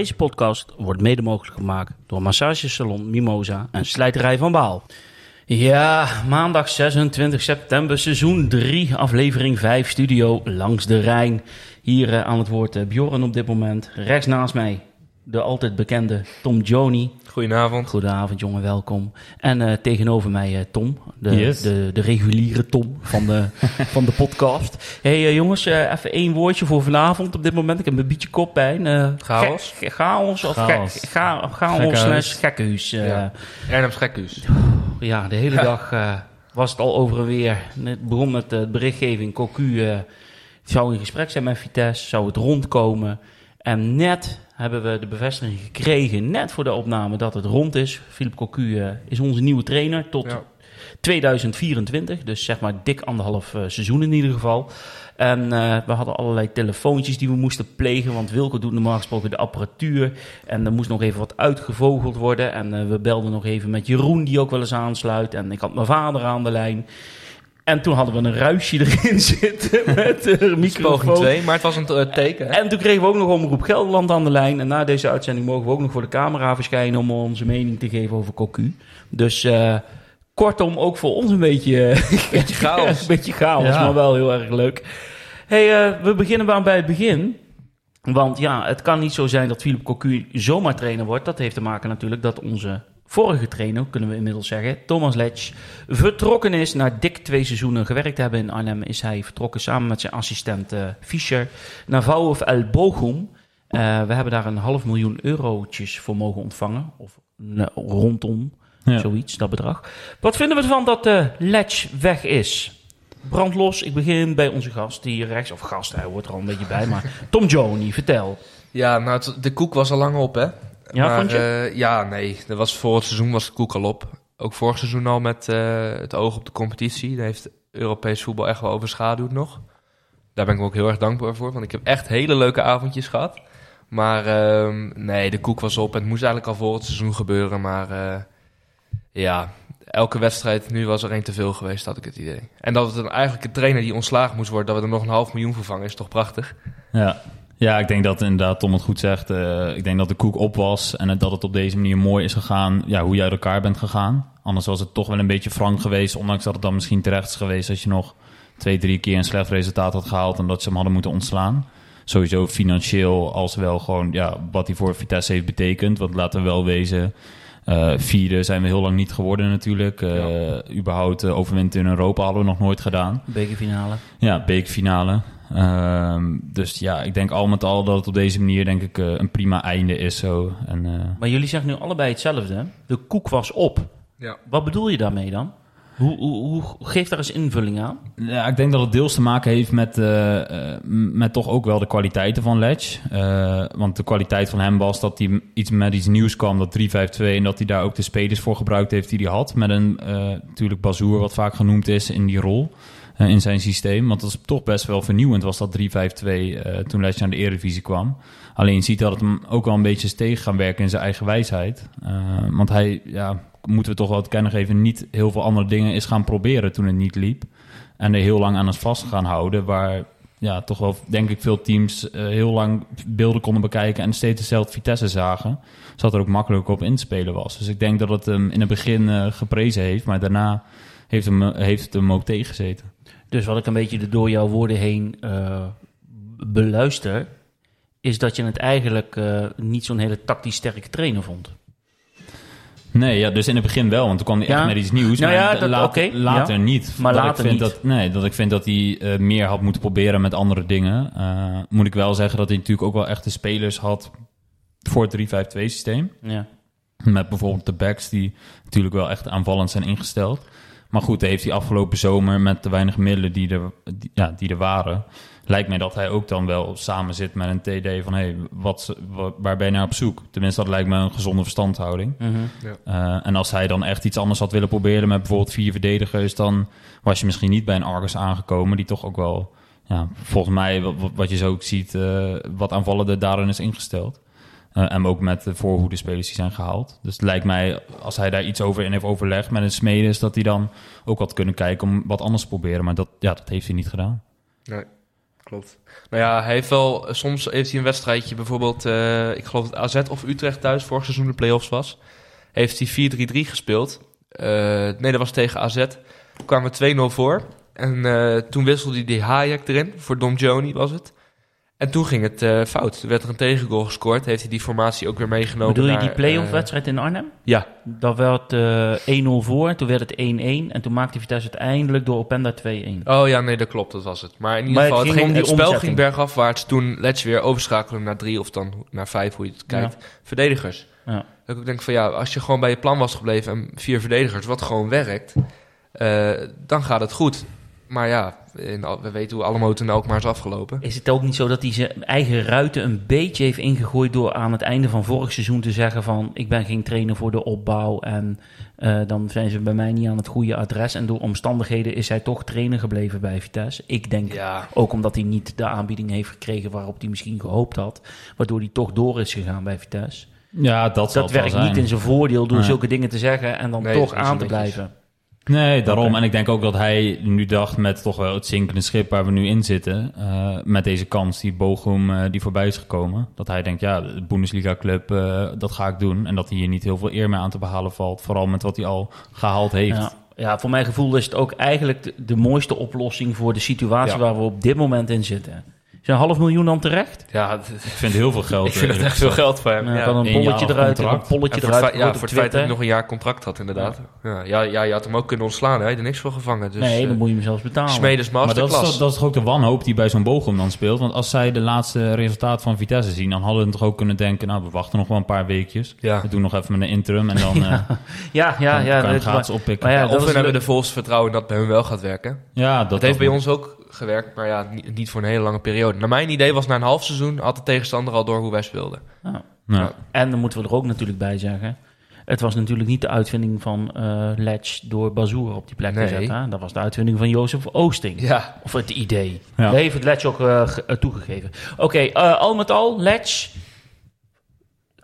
Deze podcast wordt mede mogelijk gemaakt door massagesalon Mimosa en slijterij van Baal. Ja, maandag 26 september, seizoen 3, aflevering 5, studio langs de Rijn. Hier eh, aan het woord uh, Bjorn op dit moment. Rechts naast mij de altijd bekende Tom Joni. Goedenavond. Goedenavond, jongen, welkom. En uh, tegenover mij uh, Tom, de, Yes. de, de reguliere Tom van de, van de podcast. hey, uh, jongens, even één woordje voor vanavond op dit moment. Ik heb een beetje koppijn. chaos? Ge chaos of Chaos. Ge ga chaos slash gekkenhuis. Ja. Ernems gekhuis. ja, de hele dag was het al over en weer. Het begon met de berichtgeving. Cocu zou in gesprek zijn met Vitesse, zou het rondkomen. En net hebben we de bevestiging gekregen, net voor de opname, dat het rond is. Philippe Cocu uh, is onze nieuwe trainer tot ja. 2024. Dus zeg maar dik anderhalf uh, seizoen in ieder geval. En uh, we hadden allerlei telefoontjes die we moesten plegen. Want Wilco doet normaal gesproken de apparatuur. En er moest nog even wat uitgevogeld worden. En we belden nog even met Jeroen, die ook wel eens aansluit. En ik had mijn vader aan de lijn. En toen hadden we een ruisje erin zitten met de microfoon. Poging 2, maar het was een uh, teken. Hè? En toen kregen we ook nog Omroep Gelderland aan de lijn. En na deze uitzending mogen we ook nog voor de camera verschijnen om onze mening te geven over Cocu. Dus uh, kortom, ook voor ons een beetje, beetje chaos. een beetje chaos, ja. maar wel heel erg leuk. hey, uh, we beginnen maar bij het begin. Want ja, het kan niet zo zijn dat Philippe Cocu zomaar trainer wordt. Dat heeft te maken natuurlijk dat onze vorige trainer, kunnen we inmiddels zeggen, Thomas Letch, vertrokken is. Na dik twee seizoenen gewerkt te hebben in Arnhem, is hij vertrokken samen met zijn assistent uh, Fischer naar VfL El Bochum. Uh, we hebben daar een half miljoen eurotjes voor mogen ontvangen, of uh, rondom ja. zoiets, dat bedrag. Wat vinden we ervan dat uh, Letch weg is? Brandlos, ik begin bij onze gast hier rechts, of gast, hij hoort er al een beetje bij, maar Tom Joni, vertel. Ja, nou, de koek was al lang op, hè? Ja, maar, vond je? Uh, ja, nee. Dat was voor het seizoen was de koek al op. Ook vorig seizoen al met uh, het oog op de competitie. Daar heeft Europees voetbal echt wel overschaduwd nog. Daar ben ik ook heel erg dankbaar voor. Want ik heb echt hele leuke avondjes gehad. Maar uh, nee, de koek was op. En het moest eigenlijk al voor het seizoen gebeuren. Maar uh, ja, elke wedstrijd nu was er één te veel geweest, had ik het idee. En dat het dan eigenlijk een trainer die ontslagen moest worden... dat we er nog een half miljoen vervangen, is toch prachtig? Ja, ja, ik denk dat inderdaad Tom het goed zegt. Uh, ik denk dat de koek op was en dat het op deze manier mooi is gegaan. Ja, hoe je uit elkaar bent gegaan. Anders was het toch wel een beetje frank geweest. Ondanks dat het dan misschien terecht is geweest als je nog twee, drie keer een slecht resultaat had gehaald. En dat ze hem hadden moeten ontslaan. Sowieso financieel als wel gewoon ja, wat hij voor Vitesse heeft betekend. Want laten we wel wezen. Uh, vierde zijn we heel lang niet geworden natuurlijk. Uh, ja. Überhaupt uh, overwinter in Europa hadden we nog nooit gedaan. Bekerfinale. Ja, bekerfinale. Uh, dus ja, ik denk al met al dat het op deze manier denk ik uh, een prima einde is zo. En, uh... Maar jullie zeggen nu allebei hetzelfde. Hè? De koek was op. Ja. Wat bedoel je daarmee dan? Hoe, hoe, hoe geef daar eens invulling aan? Ja, ik denk dat het deels te maken heeft met, uh, met toch ook wel de kwaliteiten van Ledge. Uh, want de kwaliteit van hem was dat hij iets met iets nieuws kwam, dat 3-5-2, en dat hij daar ook de spelers voor gebruikt heeft die hij had. Met een uh, natuurlijk Bazoer, wat vaak genoemd is in die rol. Uh, in zijn systeem. Want dat is toch best wel vernieuwend, was dat 3-5-2 uh, toen Ledge naar de Eredivisie kwam. Alleen ziet dat het hem ook wel een beetje is tegen gaan werken in zijn eigen wijsheid. want hij, ja, moeten we toch wel te kennen geven, niet heel veel andere dingen is gaan proberen toen het niet liep. En er heel lang aan het vast gaan houden, waar ja, toch wel, denk ik, veel teams heel lang beelden konden bekijken en steeds dezelfde Vitesse zagen. Zodat er ook makkelijk op inspelen was. Dus ik denk dat het hem in het begin geprezen heeft, maar daarna heeft, hem, heeft het hem ook tegengezeten. Dus wat ik een beetje door jouw woorden heen uh, beluister, is dat je het eigenlijk uh, niet zo'n hele tactisch sterke trainer vond. Nee, ja, dus in het begin wel, want toen kwam hij ja. echt met iets nieuws. Nou maar ja, dat, later, okay, later ja. niet. Maar dat later ik vind niet. Dat, nee, dat ik vind dat hij uh, meer had moeten proberen met andere dingen. Uh, moet ik wel zeggen dat hij natuurlijk ook wel echte spelers had voor het 3-5-2 systeem. Ja. Met bijvoorbeeld de backs die natuurlijk wel echt aanvallend zijn ingesteld. Maar goed, heeft hij afgelopen zomer met de weinig middelen die er, die, ja, die er waren... lijkt mij dat hij ook dan wel samen zit met een TD van... hé, hey, wat, wat, waar ben je naar op zoek? Tenminste, dat lijkt me een gezonde verstandhouding. -hmm. ja. uh, en als hij dan echt iets anders had willen proberen... met bijvoorbeeld vier verdedigers... dan was je misschien niet bij een Argus aangekomen... die toch ook wel, ja, volgens mij, wat, wat je zo ook ziet... Uh, wat aanvallender daarin is ingesteld. Uh, en ook met de voorhoede-spelers die zijn gehaald. Dus het lijkt mij, als hij daar iets over in heeft overlegd met een Smedes... dat hij dan ook had kunnen kijken om wat anders te proberen. Maar dat, ja, dat heeft hij niet gedaan. Nee. Klopt. Nou ja, hij heeft wel... Soms heeft hij een wedstrijdje, bijvoorbeeld... eh, ik geloof dat AZ of Utrecht thuis vorig seizoen de play-offs was. Heeft hij 4-3-3 gespeeld. Eh, nee, dat was tegen AZ. Kwamen we 2-0 voor. En eh, toen wisselde hij die Hayek erin. Voor Dom Joni was het. En toen ging het eh, fout. Toen werd er een tegengoal gescoord. Heeft hij die formatie ook weer meegenomen Bedoel je naar, die play-off eh, wedstrijd in Arnhem? ja, Dat werd eh 1-0 voor, toen werd het 1-1 en toen maakte Vitesse uiteindelijk door Openda 2-1. Oh ja, nee, dat klopt, dat was het. Maar in ieder Maar geval, het het, ging het spel omzetting. ging bergafwaarts toen Letch weer overschakelde naar drie of dan naar vijf, hoe je het kijkt, verdedigers. Ja. Dat ik denk van ja, als je gewoon bij je plan was gebleven en vier verdedigers, wat gewoon werkt, dan gaat het goed. Maar ja, in, al- we weten hoe allemaal toen ook maar is afgelopen. Is het ook niet zo dat hij zijn eigen ruiten een beetje heeft ingegooid door aan het einde van vorig seizoen te zeggen van ik ben geen trainer voor de opbouw en eh, dan zijn ze bij mij niet aan het goede adres en door omstandigheden is hij toch trainer gebleven bij Vitesse. Ik denk Ja, ook omdat hij niet de aanbieding heeft gekregen waarop hij misschien gehoopt had, waardoor hij toch door is gegaan bij Vitesse. Ja, dat zal Dat werkt zijn. niet in zijn voordeel door Nee. zulke dingen te zeggen en dan Nee, toch aan te blijven. Nee, daarom. En ik denk ook dat hij nu dacht met toch wel het zinkende schip waar we nu in zitten. eh, met deze kans die Bochum eh, die voorbij is gekomen. Dat hij denkt, ja, de Bundesliga club, eh, dat ga ik doen. En dat hij hier niet heel veel eer meer aan te behalen valt. Vooral met wat hij al gehaald heeft. Ja. ja, voor mijn gevoel is het ook eigenlijk de, de mooiste oplossing voor de situatie Ja. waar we op dit moment in zitten. Is een half miljoen dan terecht? ja Ik vind heel veel geld. ik vind het echt veel geld voor hem. Ja. kan een bolletje eruit, een polletje het, eruit. feit- ja, voor het feit dat hij nog een jaar contract had, inderdaad. Ja, ja, ja, je had hem ook kunnen ontslaan, hè? Hij er niks voor gevangen. Dus, nee, dan eh, moet je hem zelfs betalen. Smedes Maar dat is, dat is toch ook de wanhoop die bij zo'n Bochum dan speelt. Want als zij de laatste resultaat van Vitesse zien... dan hadden we toch ook kunnen denken... nou, we wachten nog wel een paar weekjes. Ja. We doen nog even met een interim en dan eh ja, ja, kan, ja. kan je hem dat- gratis oppikken. maar ja, Ja, dat of is we hebben de volste vertrouwen dat bij hun wel gaat werken. ja, dat, Dat heeft bij ons ook gewerkt, maar ja, niet, niet voor een hele lange periode. Naar mijn idee was na een half seizoen had de tegenstander al door hoe wij speelden. Ja. Ja. En dan moeten we er ook natuurlijk bij zeggen... Het was natuurlijk niet de uitvinding van eh Letch door Bazoer op die plek Nee. te zetten. hè. Dat was de uitvinding van Jozef Oosting. Ja, Of het idee. Ja. Dat heeft het Letch ook eh, ge- toegegeven. Oké, eh, al met al, Letch.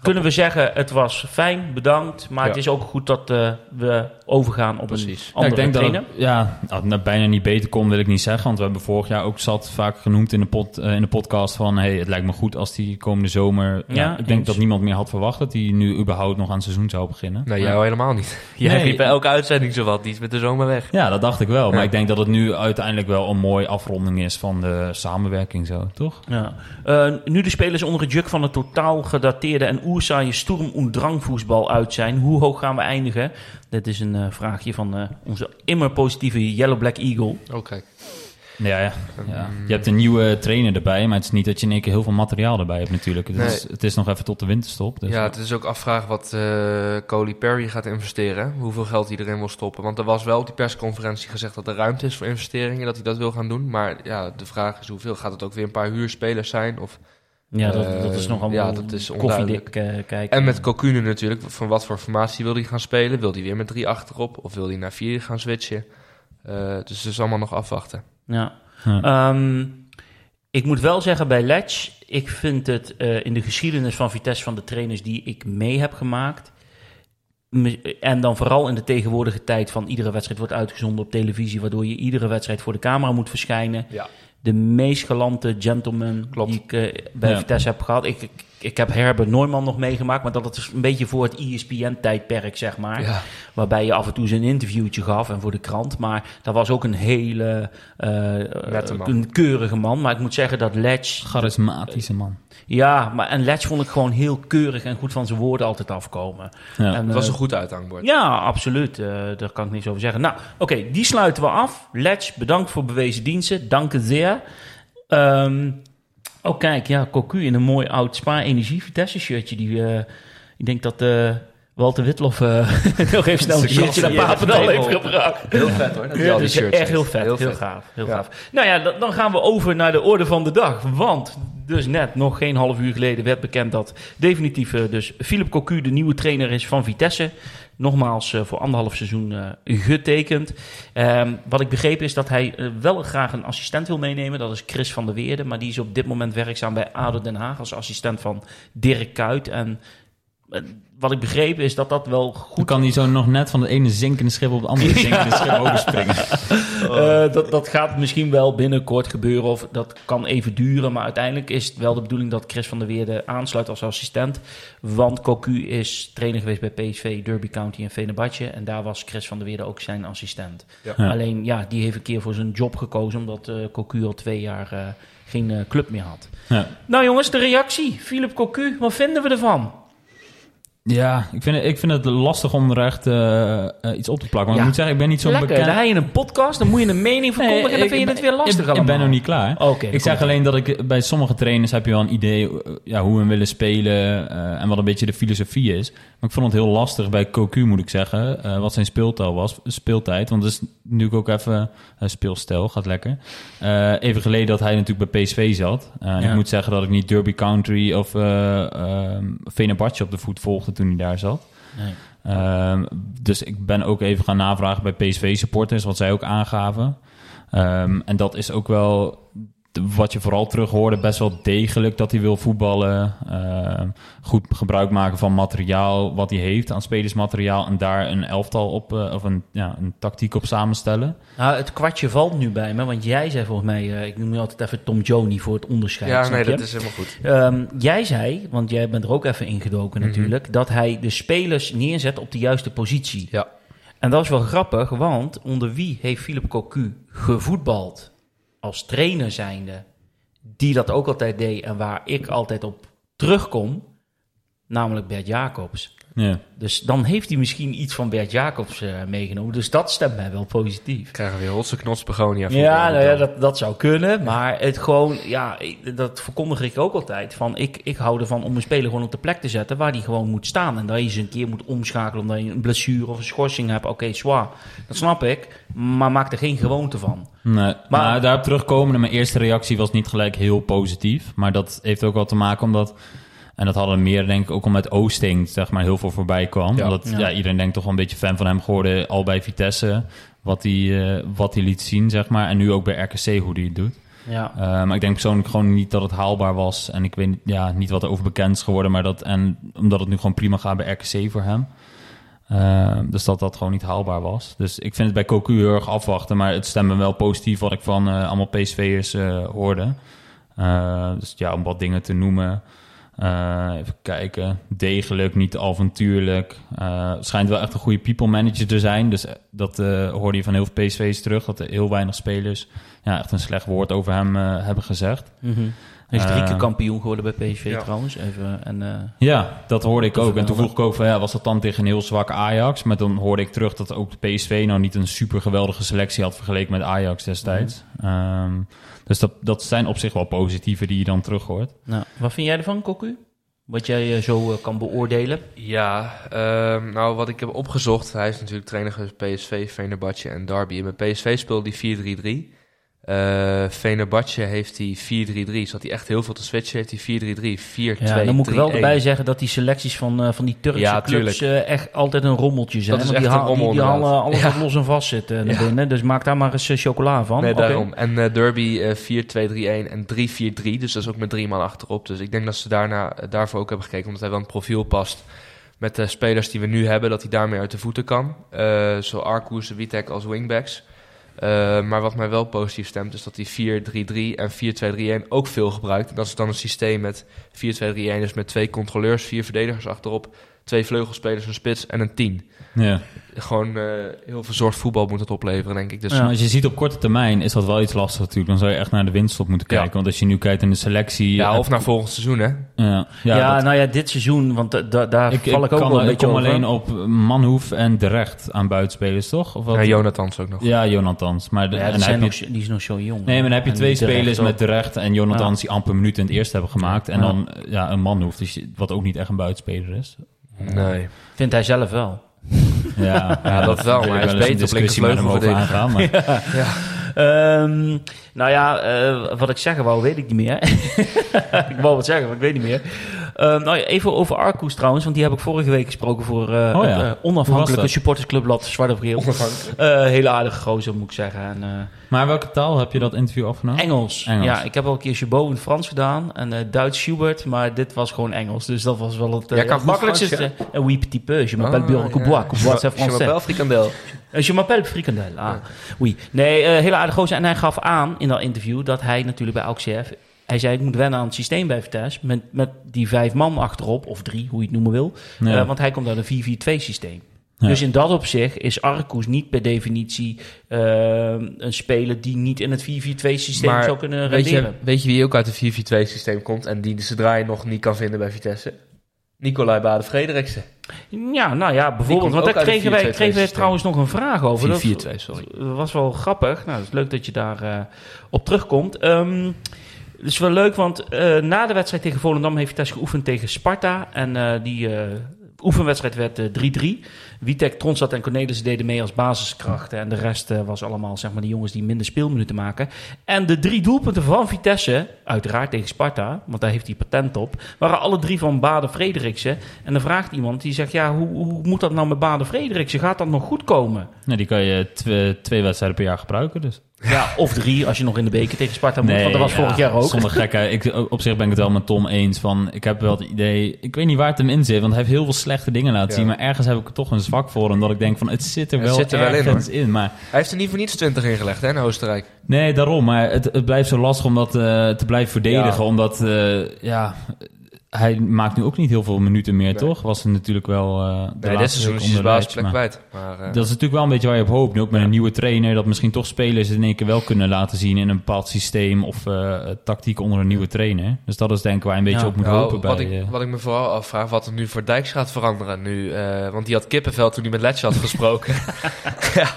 Kunnen we zeggen, het was fijn, bedankt. Maar Ja. het is ook goed dat eh, we overgaan op Precies. een Ja, andere ik denk trainer. dat het, ja, dat het bijna niet beter kon, wil ik niet zeggen. Want we hebben vorig jaar ook zat vaak genoemd in de, pod, eh, in de podcast van... Hey, het lijkt me goed als die komende zomer... Ja, Ja, ik denk eens. dat niemand meer had verwacht dat hij nu überhaupt nog aan het seizoen zou beginnen. nee, jij helemaal niet. Jij Nee. riep bij elke uitzending zo wat, die is met de zomer weg. Ja, dat dacht ik wel. Maar Ja. ik denk dat het nu uiteindelijk wel een mooie afronding is van de samenwerking zo, toch? Ja. Eh, nu de spelers onder het juk van het totaal gedateerde en oerzaaie Sturm- en Drangvoetbal uit zijn, hoe hoog gaan we eindigen? Dit is een eh, vraagje van eh, onze immer positieve Yellow Black Eagle. Oh, kijk. Ja, ja, ja. Je hebt een nieuwe trainer erbij, maar het is niet dat je in één keer heel veel materiaal erbij hebt natuurlijk. Het, is, het is nog even tot de winterstop. Dus Ja, het is ook afvragen wat eh Coley Perry gaat investeren. Hoeveel geld hij erin wil stoppen. Want er was wel op die persconferentie gezegd dat er ruimte is voor investeringen. Dat hij dat wil gaan doen. Maar ja, de vraag is hoeveel. Gaat het ook weer een paar huurspelers zijn? Of, Ja, dat, dat is Eh, nog allemaal ja, dat is koffiedik eh, kijken. en met Cocunen natuurlijk. Van wat voor formatie wil hij gaan spelen? Wil hij weer met drie achterop? Of wil hij naar vier gaan switchen? Eh, dus het is allemaal nog afwachten. Ja. Ja. Ehm, ik moet wel zeggen bij Letch, ik vind het eh, in de geschiedenis van Vitesse van de trainers die ik mee heb gemaakt. En dan vooral in de tegenwoordige tijd van iedere wedstrijd wordt uitgezonden op televisie, waardoor je iedere wedstrijd voor de camera moet verschijnen. Ja. De meest galante gentleman Klopt. die ik eh, bij Ja. Vitesse heb gehad. Ik, ik, ik heb Herbert Neumann nog meegemaakt, maar dat is een beetje voor het E ESPN-tijdperk, zeg maar. Ja. Waarbij je af en toe zijn interviewtje gaf en voor de krant. Maar dat was ook een hele eh, een keurige man. Maar ik moet zeggen dat Letch... Charismatische man. Ja, maar en Letch vond ik gewoon heel keurig en goed van zijn woorden altijd afkomen. Ja. En, Het was eh, een goed uithangbord. ja, absoluut. Eh, daar kan ik niks over zeggen. Nou, oké, die sluiten we af. Letch, bedankt voor bewezen diensten. Dank je zeer. Ehm, oh, kijk, ja, Cocu in een mooi oud Spa-Energie Vitesse shirtje. Die, eh, ik denk dat eh, Walter Witlof eh, nog even snel een shirtje naar Papendal even heeft gebracht. Heel vet hoor. Dat Ja, echt heel vet. Heel, vet. gaaf. Heel Ja. gaaf. Nou ja, dan, gaan we over naar de orde van de dag. Want dus net, nog geen half uur geleden, werd bekend dat definitief eh, dus Philip Cocu de nieuwe trainer is van Vitesse. Nogmaals eh, voor anderhalf seizoen eh, getekend. Ehm, wat ik begrepen is dat hij wel graag een assistent wil meenemen. Dat is Chris van der Weerde. Maar die is op dit moment werkzaam bij ADO Den Haag als assistent van Dirk Kuyt. En wat ik begreep is dat dat wel goed Hoe kan hij zo nog net van de ene zinkende schip op het andere zinkende schip overspringen? Eh, dat, dat gaat misschien wel binnenkort gebeuren of dat kan even duren. Maar uiteindelijk is het wel de bedoeling dat Chris van der Weerde aansluit als assistent. Want Cocu is trainer geweest bij PSV, Derby County en Venebatje. En daar was Chris van der Weerde ook zijn assistent. Ja. Ja. Alleen ja, die heeft een keer voor zijn job gekozen omdat eh Cocu al twee jaar eh, geen eh, club meer had. Ja. Nou jongens, de reactie. Philip Cocu, wat vinden we ervan? Ja, ik vind, het, ik vind het lastig om er echt eh, eh, iets op te plakken. Want Ja. ik moet zeggen, ik ben niet zo'n Lekker, bekend... dan heb je een podcast, dan moet je een mening verkondigen en dan vind je het weer lastig ik, ik ben nog niet klaar. Oké, ik zeg alleen dat ik bij sommige trainers heb je wel een idee eh, ja, hoe we willen spelen eh, en wat een beetje de filosofie is. Maar ik vond het heel lastig bij Cocu, moet ik zeggen, eh, wat zijn speeltaal was, speeltijd. Want is natuurlijk ook even speelstijl, gaat lekker. Eh, even geleden dat hij natuurlijk bij PSV zat. Eh, Ja. Ik moet zeggen dat ik niet Derby Country of uh, Venabatje op de voet volgde toen hij daar zat. Nee. Um, dus ik ben ook even gaan navragen bij PSV-supporters, wat zij ook aangaven. Um, en dat is ook wel wat je vooral terug hoorde, best wel degelijk dat hij wil voetballen. Uh, goed gebruik maken van materiaal wat hij heeft aan spelersmateriaal. En daar een elftal op, uh, of een, ja, een tactiek op samenstellen. Nou, het kwartje valt nu bij me, want jij zei volgens mij, uh, ik noem je altijd even Tom Joni voor het onderscheid. Ja, nee, je? dat is helemaal goed. Um, jij zei, want jij bent er ook even ingedoken mm -hmm. natuurlijk, dat hij de spelers neerzet op de juiste positie. Ja. En dat is wel grappig, want onder wie heeft Philip Cocu gevoetbald? Als trainer zijnde, die dat ook altijd deed en waar ik altijd op terugkom, namelijk Bert Jacobs. Ja. Dus dan heeft hij misschien iets van Bert Jacobs uh, meegenomen. Dus dat stemt mij wel positief. Krijgen we weer Hotse Knots Begonia. Ja, nou ja dat, dat zou kunnen. Maar het gewoon, ja, dat verkondig ik ook altijd. Van ik, ik hou ervan om een speler gewoon op de plek te zetten waar die gewoon moet staan. En dat je ze een keer moet omschakelen omdat je een blessure of een schorsing hebt. Oké, okay, zwaar. Dat snap ik. Maar maak er geen gewoonte van. Nee, maar, maar daarop terugkomen, mijn eerste reactie was niet gelijk heel positief. Maar dat heeft ook wel te maken omdat... En dat hadden meer, denk ik, ook omdat Oosting, zeg maar, heel veel voorbij kwam. Ja. Omdat Ja. ja. iedereen denkt toch wel een beetje fan van hem geworden, al bij Vitesse. Wat hij, uh, wat hij liet zien, zeg maar. En nu ook bij RKC, hoe hij het doet. Ja. Uh, maar ik denk persoonlijk gewoon niet dat het haalbaar was. En ik weet ja, niet wat er over bekend is geworden. Maar dat, en omdat het nu gewoon prima gaat bij RKC voor hem. Uh, dus dat dat gewoon niet haalbaar was. Dus ik vind het bij Cocu heel erg afwachten. Maar het stemt me wel positief wat ik van uh, allemaal PSV'ers uh, hoorde. Uh, dus ja, om wat dingen te noemen. Uh, even kijken. Degelijk, niet avontuurlijk. Uh, schijnt wel echt een goede people manager te zijn. Dus dat uh, hoorde je van heel veel PSV's terug. Dat er heel weinig spelers ja, echt een slecht woord over hem hebben gezegd. -hmm. Hij is drie keer kampioen geworden bij PSV ja. trouwens. Even, en, uh, ja, dat hoorde ik ook. En toen vroeg ik ook van, ja, was dat dan tegen een heel zwak Ajax? Maar dan hoorde ik terug dat ook de PSV nou niet een super geweldige selectie had vergeleken met Ajax destijds. Mm -hmm. um, dus dat, dat zijn op zich wel positieve die je dan terug hoort. Nou, wat vind jij ervan, Cocu? Wat jij uh, zo uh, kan beoordelen? Ja, uh, nou wat ik heb opgezocht, hij is natuurlijk trainer geweest PSV, Venerbatje en Derby. En bij PSV speelde hij 4-3-3. Uh, heeft hij 4-3-3. Zat hij echt heel veel te switchen. Heeft hij 4-3-3, 4-2-3. Ja, dan moet ik wel erbij zeggen dat die selecties van, uh, van die Turkse ja, clubs uh, echt altijd een rommeltje zijn. Dat is echt die, een rommel, die, die halen alles ja. wat los en vast zitten naar ja. binnen. Dus maak daar maar eens chocola van. Nee, okay. daarom. En Derby uh, 4-2-3-1 en 3-4-3. Dus dat is ook met drie man achterop. Dus ik denk dat ze daarna, daarvoor ook hebben gekeken. Omdat hij wel een profiel past met de spelers die we nu hebben. Dat hij daarmee uit de voeten kan. Zo Arkoes, Witek als wingbacks. Uh, maar wat mij wel positief stemt, is dat hij 4-3-3 en 4-2-3-1 ook veel gebruikt. En dat is dan een systeem met 4-2-3-1, dus met twee controleurs, vier verdedigers achterop, twee vleugelspelers, een spits en een 10. Ja. Gewoon uh, heel verzorgd voetbal moet het opleveren, denk ik. Dus ja, als je ziet op korte termijn is dat wel iets lastig natuurlijk. Dan zou je echt naar de winststop moeten kijken. Ja. Want als je nu kijkt in de selectie... Ja, of naar volgend seizoen, hè? Ja, ja, ja dat... nou ja, dit seizoen, want da daar ik, val ik, ook kan, wel een ik beetje kom over. alleen op Manhoef en De Recht aan buitenspelers, toch? Of wat? Ja, Jonathans ook nog. Ja, Jonathans. Maar de, ja, en zijn heb nog, die is nog zo jong. Nee, maar dan heb je twee spelers met De Recht en Jonathans Ja. die amper minuten in het eerste hebben gemaakt. En Ja. dan ja, een Manhoef, dus, wat ook niet echt een buitenspeler is. Nee. Vindt hij zelf wel. Ja, Ja, dat wel, maar ik hij is beter op over linkervleugelverdediger. aangaan, maar- Ehm, nou ja, eh, wat ik zeggen wou, weet ik niet meer. ik wou wat zeggen, maar ik weet niet meer. Eh, nou, ja, even over Arcus trouwens, want die heb ik vorige week gesproken voor eh, Oh ja. het, eh, onafhankelijke supportersclubblad Zwart op Geel. Eh hele aardige gozer, moet ik zeggen. En, eh, Maar welke taal heb je dat interview afgenomen? Engels. Engels. Ja, ik heb al een keer Chabot in Frans gedaan en eh, Duits Schubert, maar dit was gewoon Engels. Dus dat was wel het, uh, kan het makkelijkste. Eh, oui, petit peu, je m'appelle Ah, Björn Coubois. ja. Coubois, c'est Je français. m'appelle frikandel. Je m'appelle frikandel. Ah, oui. Nee, eh hele aardige gozer. En hij gaf aan in dat interview dat hij natuurlijk bij AUXF... Hij zei, ik moet wennen aan het systeem bij Vitesse. Met, met die vijf man achterop, of drie, hoe je het noemen wil. Ja. Eh, want hij komt uit een 4-4-2 systeem. Ja. Dus in dat opzicht is Arcus niet per definitie eh, een speler die niet in het 4-4-2 systeem Maar zou kunnen Weet je, renderen. weet je wie ook uit het 4-4-2 systeem komt en die zodra je nog niet kan vinden bij Vitesse? Nicolai Bade-Frederiksen. Ja, nou ja, bijvoorbeeld. Want daar kregen wij, 4-2-2 kregen wij trouwens nog een vraag over. Dat- 4-4-2, sorry. Dat was wel grappig. Nou, het is leuk dat je daar eh, op terugkomt. Ehm het is wel leuk, want eh, na de wedstrijd tegen Volendam heeft Vitesse geoefend tegen Sparta. En eh, die eh, oefenwedstrijd werd eh, 3-3. Witek, Tronstad en Cornelissen deden mee als basiskrachten. En de rest was allemaal zeg maar, de jongens die minder speelminuten maken. En de drie doelpunten van Vitesse, uiteraard tegen Sparta, want daar heeft hij patent op, waren alle drie van Baden Frederiksen. En dan vraagt iemand die zegt, ja, hoe, hoe moet dat nou met Baden Frederiksen? Gaat dat nog goed komen? Nou, die kan je tw- twee wedstrijden per jaar gebruiken. Dus. Ja, of drie als je nog in de beker tegen Sparta moet, want dat was ja, vorig jaar ook. Zonder gekheid. Ik, op zich ben ik het wel met Tom eens. Van, ik heb wel het idee... Ik weet niet waar het hem in zit. Want hij heeft heel veel slechte dingen laten Ja. zien. Maar ergens heb ik toch een zwak voor. Omdat ik denk van, het zit er Het wel zit er wel in, ergens in. Maar Hij heeft er niet voor niets 20 ingelegd hè, in Oostenrijk. nee, daarom. Maar het, het blijft zo lastig om dat eh, te blijven verdedigen. Ja. Omdat, eh, ja... Hij maakt nu ook niet heel veel minuten meer, Nee. toch? Was er natuurlijk wel eh de Nee, laatste seizoen is basisplek kwijt. Maar, eh, Dat is natuurlijk wel een beetje waar je op hoopt. Nu ook met een nieuwe trainer. Dat misschien toch spelers in één keer wel kunnen laten zien in een bepaald systeem of eh, tactiek onder een nieuwe trainer. Dus dat is denk ik waar je een beetje Ja. op moet nou, hopen wat, bij... ik, wat ik me vooral afvraag, wat er nu voor Dijks gaat veranderen nu. eh, want die had kippenvel toen hij met Letje had gesproken. ja,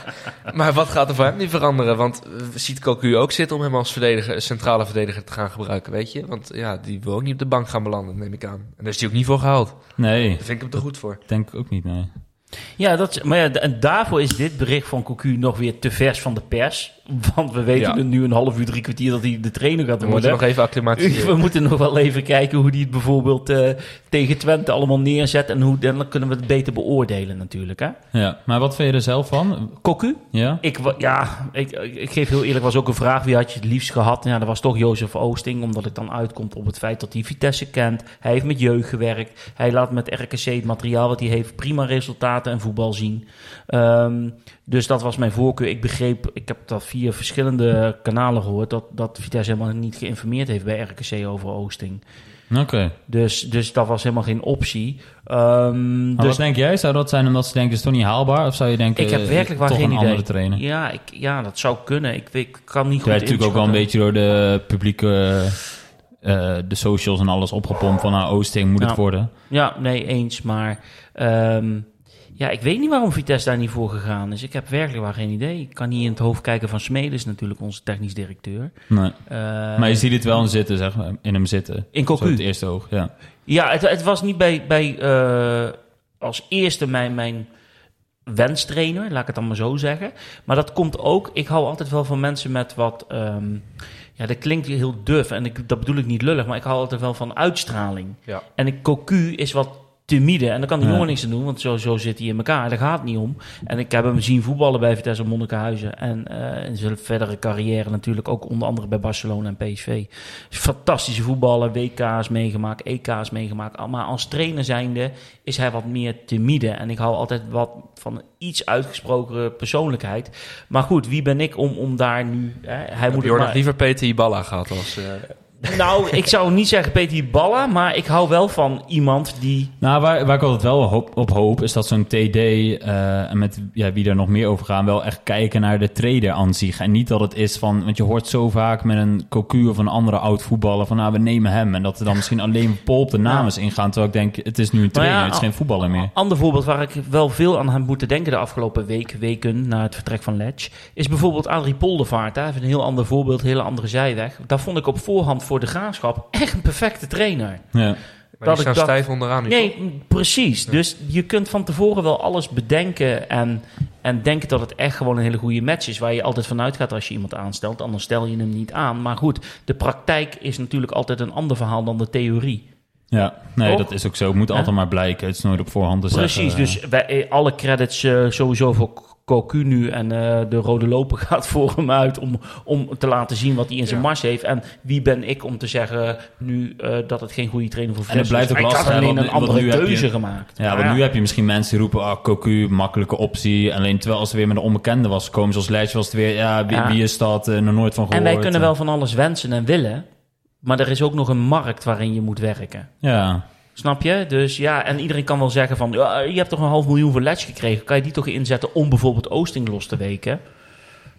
maar wat gaat er voor hem nu veranderen? Want ziet Cocu ook zitten om hem als verdediger, centrale verdediger te gaan gebruiken, weet je? Want ja, die wil ook niet op de bank gaan belanden, neem ik aan. En daar is hij ook niet voor gehaald. Nee, Daar vind ik hem te goed voor. denk ik ook niet, nee. Ja, dat, is- maar ja, en daarvoor is dit bericht van Cocu nog weer te vers van de pers. Want we weten Ja. nu een half uur, drie kwartier dat hij de trainer gaat We moeten worden. nog even acclimatiseren. We moeten nog wel even kijken hoe hij het bijvoorbeeld eh, tegen Twente allemaal neerzet. En hoe, dan kunnen we het beter beoordelen natuurlijk. Hè? Ja, maar wat vind je er zelf van? Cocu? Ja? Ik, ja, ik, ik geef heel eerlijk, was ook een vraag wie had je het liefst gehad? Ja, dat was toch Jozef Oosting, omdat het dan uitkomt op het feit dat hij Vitesse kent. Hij heeft met jeugd gewerkt. Hij laat met RKC het materiaal wat hij heeft prima resultaten en voetbal zien. Ehm, dus dat was mijn voorkeur. Ik begreep, ik heb dat via verschillende kanalen gehoord, dat, dat Vitesse helemaal niet geïnformeerd heeft bij RKC over Oosting. Oké. Dus, dus dat was helemaal geen optie. Ehm, dus wat denk jij? Zou dat zijn omdat ze denken, het is toch niet haalbaar? Of zou je denken, ik heb eh, werkelijk waar geen een idee. andere trainer? Ja, ik, ja, dat zou kunnen. Ik, weet, ik kan niet Het goed werd natuurlijk ook wel een beetje door de publieke... eh, de socials en alles opgepompt van nou, Oosting moet Ja. het worden. Ja, nee, eens. Maar ehm, ja, ik weet niet waarom Vitesse daar niet voor gegaan is. Ik heb werkelijk waar geen idee. Ik kan niet in het hoofd kijken van Smedes, natuurlijk onze technisch directeur. Nee. Eh, Maar je ziet het wel in zitten, zeg maar. In hem zitten. in Cocu. het eerste oog, ja. Ja, het, het was niet bij, bij eh, als eerste mijn, mijn wenstrainer, laat ik het dan maar zo zeggen. Maar dat komt ook, ik hou altijd wel van mensen met wat, ehm, ja, dat klinkt heel duf en ik, dat bedoel ik niet lullig, maar ik hou altijd wel van uitstraling. Ja. En ik, Cocu is wat timide en daar kan die Ja. jongen niks aan doen, want zo, zo zit hij in elkaar. Daar gaat het niet om. En ik heb hem zien voetballen bij Vitesse Monnikenhuizen en eh, in zijn verdere carrière natuurlijk ook onder andere bij Barcelona en PSV. Fantastische voetballer, WK's meegemaakt, EK's meegemaakt. Maar als trainer zijnde is hij wat meer timide. En ik hou altijd wat van iets uitgesproken persoonlijkheid. Maar goed, wie ben ik om, om daar nu... Hè, hij moet je maar- liever Peter Iballa gehad als... eh, Nou, ik zou niet zeggen Peter Balla, maar ik hou wel van iemand die... Nou, waar, waar ik altijd wel hoop, op hoop, is dat zo'n TD, eh, en met ja, wie daar nog meer over gaan, wel echt kijken naar de trader aan zich. En niet dat het is van, want je hoort zo vaak met een Cocu of een andere oud voetballer van, nou, we nemen hem. En dat er dan misschien alleen Pol op de naam is ingaan, terwijl ik denk, het is nu een trainer, ja, het is geen voetballer meer. Ander voorbeeld waar ik wel veel aan heb moeten denken de afgelopen week, weken na het vertrek van Letch, is bijvoorbeeld Adrie Poldervaart. Hè? Even een heel ander voorbeeld, een hele andere zijweg. Daar vond ik op voorhand voor de graafschap echt een perfecte trainer. Ja. maar Dat die ik staan dacht- stijf onderaan nu. Nee, precies. Dus je kunt van tevoren wel alles bedenken en, en denken dat het echt gewoon een hele goede match is. Waar je altijd vanuit gaat als je iemand aanstelt. Anders stel je hem niet aan. Maar goed, de praktijk is natuurlijk altijd een ander verhaal dan de theorie. Ja, nee, Toch? dat is ook zo. Het moet Ja. altijd maar blijken. Het is nooit op voorhand te Precies, zeggen. dus wij, eh, alle credits eh, sowieso voor Cocu nu en eh, de rode loper gaat voor hem uit om, om te laten zien wat hij in zijn Ja. mars heeft. En wie ben ik om te zeggen nu eh, dat het geen goede trainer voor En het Vitesse blijft is. ook lastig, alleen een andere je- keuze gemaakt. Ja, want nu heb je misschien mensen die roepen, ah, Cocu, makkelijke optie. Alleen terwijl als er weer met een onbekende was gekomen, zoals Ledge was het weer, ja, wie, Ja. wie is dat? Eh, nog nooit van gehoord. En wij kunnen wel van alles wensen en willen, maar er is ook nog een markt waarin je moet werken. Ja, Snap je? Dus ja, en iedereen kan wel zeggen van... Ja, je hebt toch een half miljoen voor Letch gekregen. Kan je die toch inzetten om bijvoorbeeld Oosting los te weken?